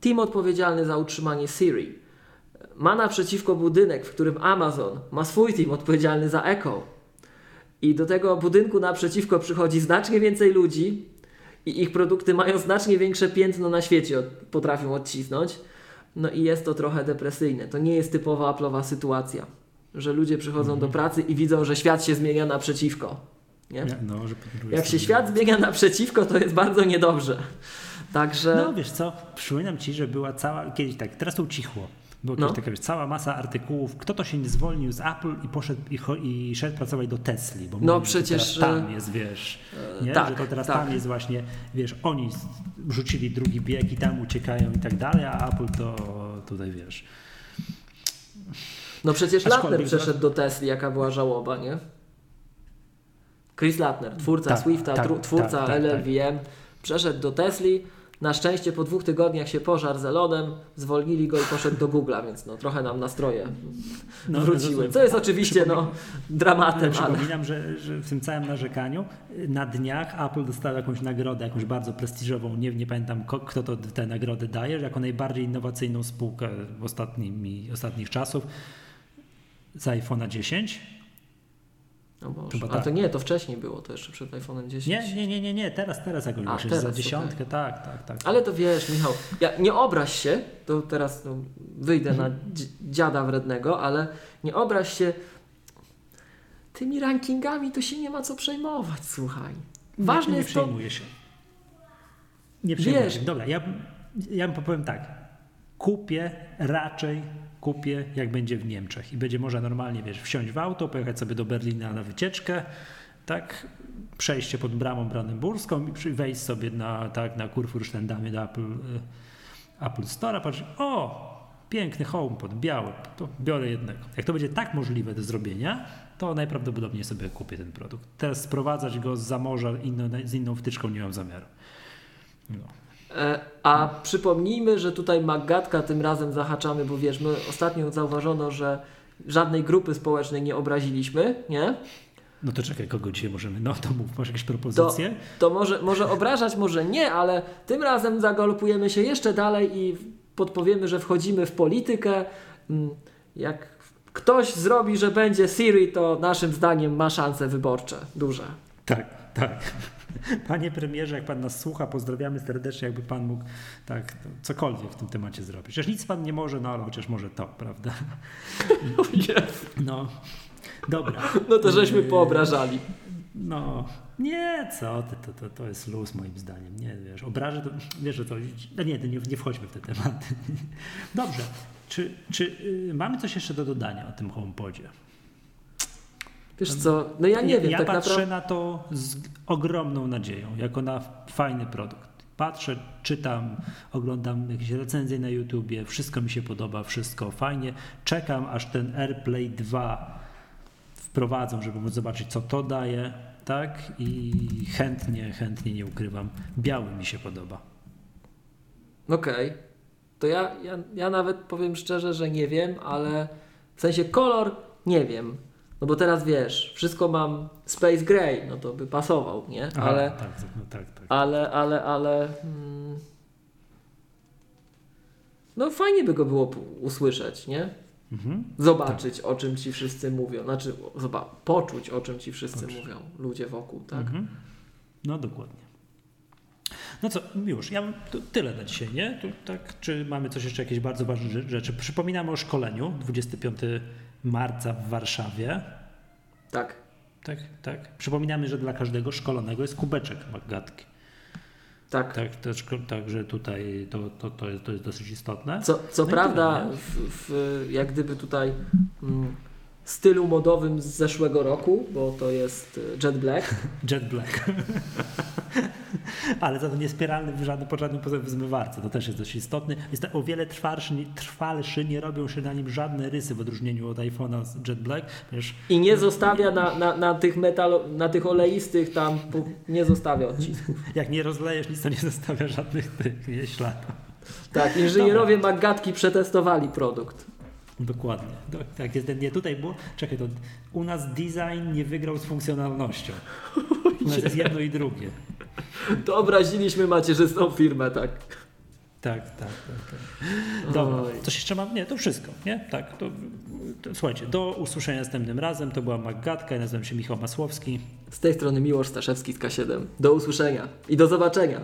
team odpowiedzialny za utrzymanie Siri ma naprzeciwko budynek, w którym Amazon ma swój team odpowiedzialny za Echo. I do tego budynku naprzeciwko przychodzi znacznie więcej ludzi i ich produkty mają znacznie większe piętno na świecie, potrafią odcisnąć. No i jest to trochę depresyjne. To nie jest typowa Apple'owa sytuacja, że ludzie przychodzą do mhm. pracy i widzą, że świat się zmienia naprzeciwko. Nie? No, Jak się świat zmienia naprzeciwko, to jest bardzo niedobrze. Także... No wiesz co, przypominam Ci, że była cała, kiedyś tak, teraz to ucichło, była no. taka wiesz, cała masa artykułów, kto to się nie zwolnił z Apple i poszedł i, i szedł pracować do Tesli, bo no przecież tam jest, wiesz, e, nie? Tak, że to teraz tak. tam jest właśnie, wiesz, oni rzucili drugi bieg i tam uciekają i tak dalej, a Apple to tutaj, wiesz... No przecież Latner przeszedł do Tesli, jaka była żałoba, nie? Chris Latner, twórca tak, Swifta, tak, twórca tak, tak, LLVM, przeszedł do Tesli, na szczęście po dwóch tygodniach się pożar z Elonem, zwolnili go i poszedł do Google'a, więc no, trochę nam nastroje no, wróciły. Co jest oczywiście no, dramatem. Przypominam, ale... że, że w tym całym narzekaniu na dniach Apple dostał jakąś nagrodę, jakąś bardzo prestiżową, nie, nie pamiętam kto to tę nagrodę daje, jako najbardziej innowacyjną spółkę w ostatnimi, ostatnich czasów z iPhone'a 10 no Boże. A tak. to nie, to wcześniej było, to jeszcze przed iPhone'em 10. Nie, nie, nie, nie, nie, teraz, teraz jakoś A, teraz, za dziesiątkę, tak, tak, tak. Ale to wiesz, Michał, ja, nie obraź się, to teraz no, wyjdę na dziada wrednego, ale nie obraź się tymi rankingami, to się nie ma co przejmować, słuchaj. Ważne nie, nie jest to... przejmuję się. Nie przejmuję się. Dobra, ja, ja powiem tak. Kupię raczej kupię, jak będzie w Niemczech i będzie można normalnie, wiesz, wsiąść w auto, pojechać sobie do Berlina na wycieczkę, tak, przejście pod bramą brandenburską i wejść sobie na, tak, na Kurfürstendamie do Apple, e, Apple Store, patrzeć, o, piękny HomePod, biały, to biorę jednego. Jak to będzie tak możliwe do zrobienia, to najprawdopodobniej sobie kupię ten produkt. Teraz sprowadzać go z zamorza inno, z inną wtyczką nie mam zamiaru. No. E, a przypomnijmy, że tutaj Magatka tym razem zahaczamy, bo wiesz, my ostatnio zauważono, że żadnej grupy społecznej nie obraziliśmy, nie? No to czekaj, kogo dzisiaj możemy? No to mów, masz jakieś propozycje? To, to może, może obrażać, może nie, ale tym razem zagalopujemy się jeszcze dalej i podpowiemy, że wchodzimy w politykę. Mm, jak ktoś zrobi, że będzie Siri, to naszym zdaniem ma szanse wyborcze duże. Tak, tak. Panie premierze, jak pan nas słucha, pozdrawiamy serdecznie, jakby pan mógł tak cokolwiek w tym temacie zrobić. Chociaż nic pan nie może, no ale chociaż może to, prawda? No, dobra. No to żeśmy poobrażali. No, nie, co ty, to, to, to jest luz moim zdaniem. Nie, wiesz, obrażę to, wiesz, że to, no nie, nie, nie wchodźmy w te tematy. Dobrze, czy, czy y, mamy coś jeszcze do dodania o tym HomePodzie? Wiesz co, no ja nie wiem. Ja tak patrzę naprawdę... na to z ogromną nadzieją, jako na fajny produkt. Patrzę, czytam, oglądam jakieś recenzje na YouTubie, wszystko mi się podoba, wszystko fajnie. Czekam, aż ten AirPlay 2 wprowadzą, żeby móc zobaczyć, co to daje, tak? I chętnie, chętnie nie ukrywam, biały mi się podoba. Okej. Okay. To ja, ja, ja nawet powiem szczerze, że nie wiem, ale w sensie kolor nie wiem. No bo teraz wiesz, wszystko mam Space Gray, no to by pasował, nie? Ale, Aha, tak, no tak, tak. ale, ale, ale. Hmm, no fajnie by go było usłyszeć, nie? Mhm. Zobaczyć, tak. o czym ci wszyscy mówią. Znaczy, zobacz, poczuć, o czym ci wszyscy Poczuć. mówią, ludzie wokół, tak? Mhm. No dokładnie. No co, już, ja tyle na dzisiaj, nie? Tu, tak, czy mamy coś jeszcze, jakieś bardzo ważne rzeczy? Przypominamy o szkoleniu, 25 marca w Warszawie. Tak. Tak, tak. Przypominamy, że dla każdego szkolonego jest kubeczek magatki. Tak. Tak, też, także tutaj to, to, to, jest, to jest dosyć istotne. Co, co No prawda, w, w, jak gdyby tutaj mm, stylu modowym z zeszłego roku, bo to jest e, Jet Black. Jet Black. Ale za to niespieralny w żadnym, pod żadnym pozorem w zmywarce. To też jest dość istotny. Jest o wiele trwalszy, trwalszy, nie robią się na nim żadne rysy w odróżnieniu od iPhone'a z Jet Black. Ponieważ I nie zostawia na, na, na tych metal, na tych oleistych tam, nie zostawia odcisków. jak nie rozlejesz nic, to nie zostawia żadnych tych nie, śladów. Tak, inżynierowie Maggatki przetestowali produkt. Dokładnie. Do, tak jest. Nie, tutaj było. Czekaj, to u nas design nie wygrał z funkcjonalnością. U nas jest jedno i drugie. To obraziliśmy macierzystą firmę, tak. Tak, tak, tak. tak. Dobra, Oj. coś jeszcze mam? Nie, to wszystko, nie? Tak, to, to słuchajcie, do usłyszenia następnym razem. To była Maggatka, ja nazywam się Michał Masłowski. Z tej strony Miłosz Staszewski z K7. Do usłyszenia i do zobaczenia.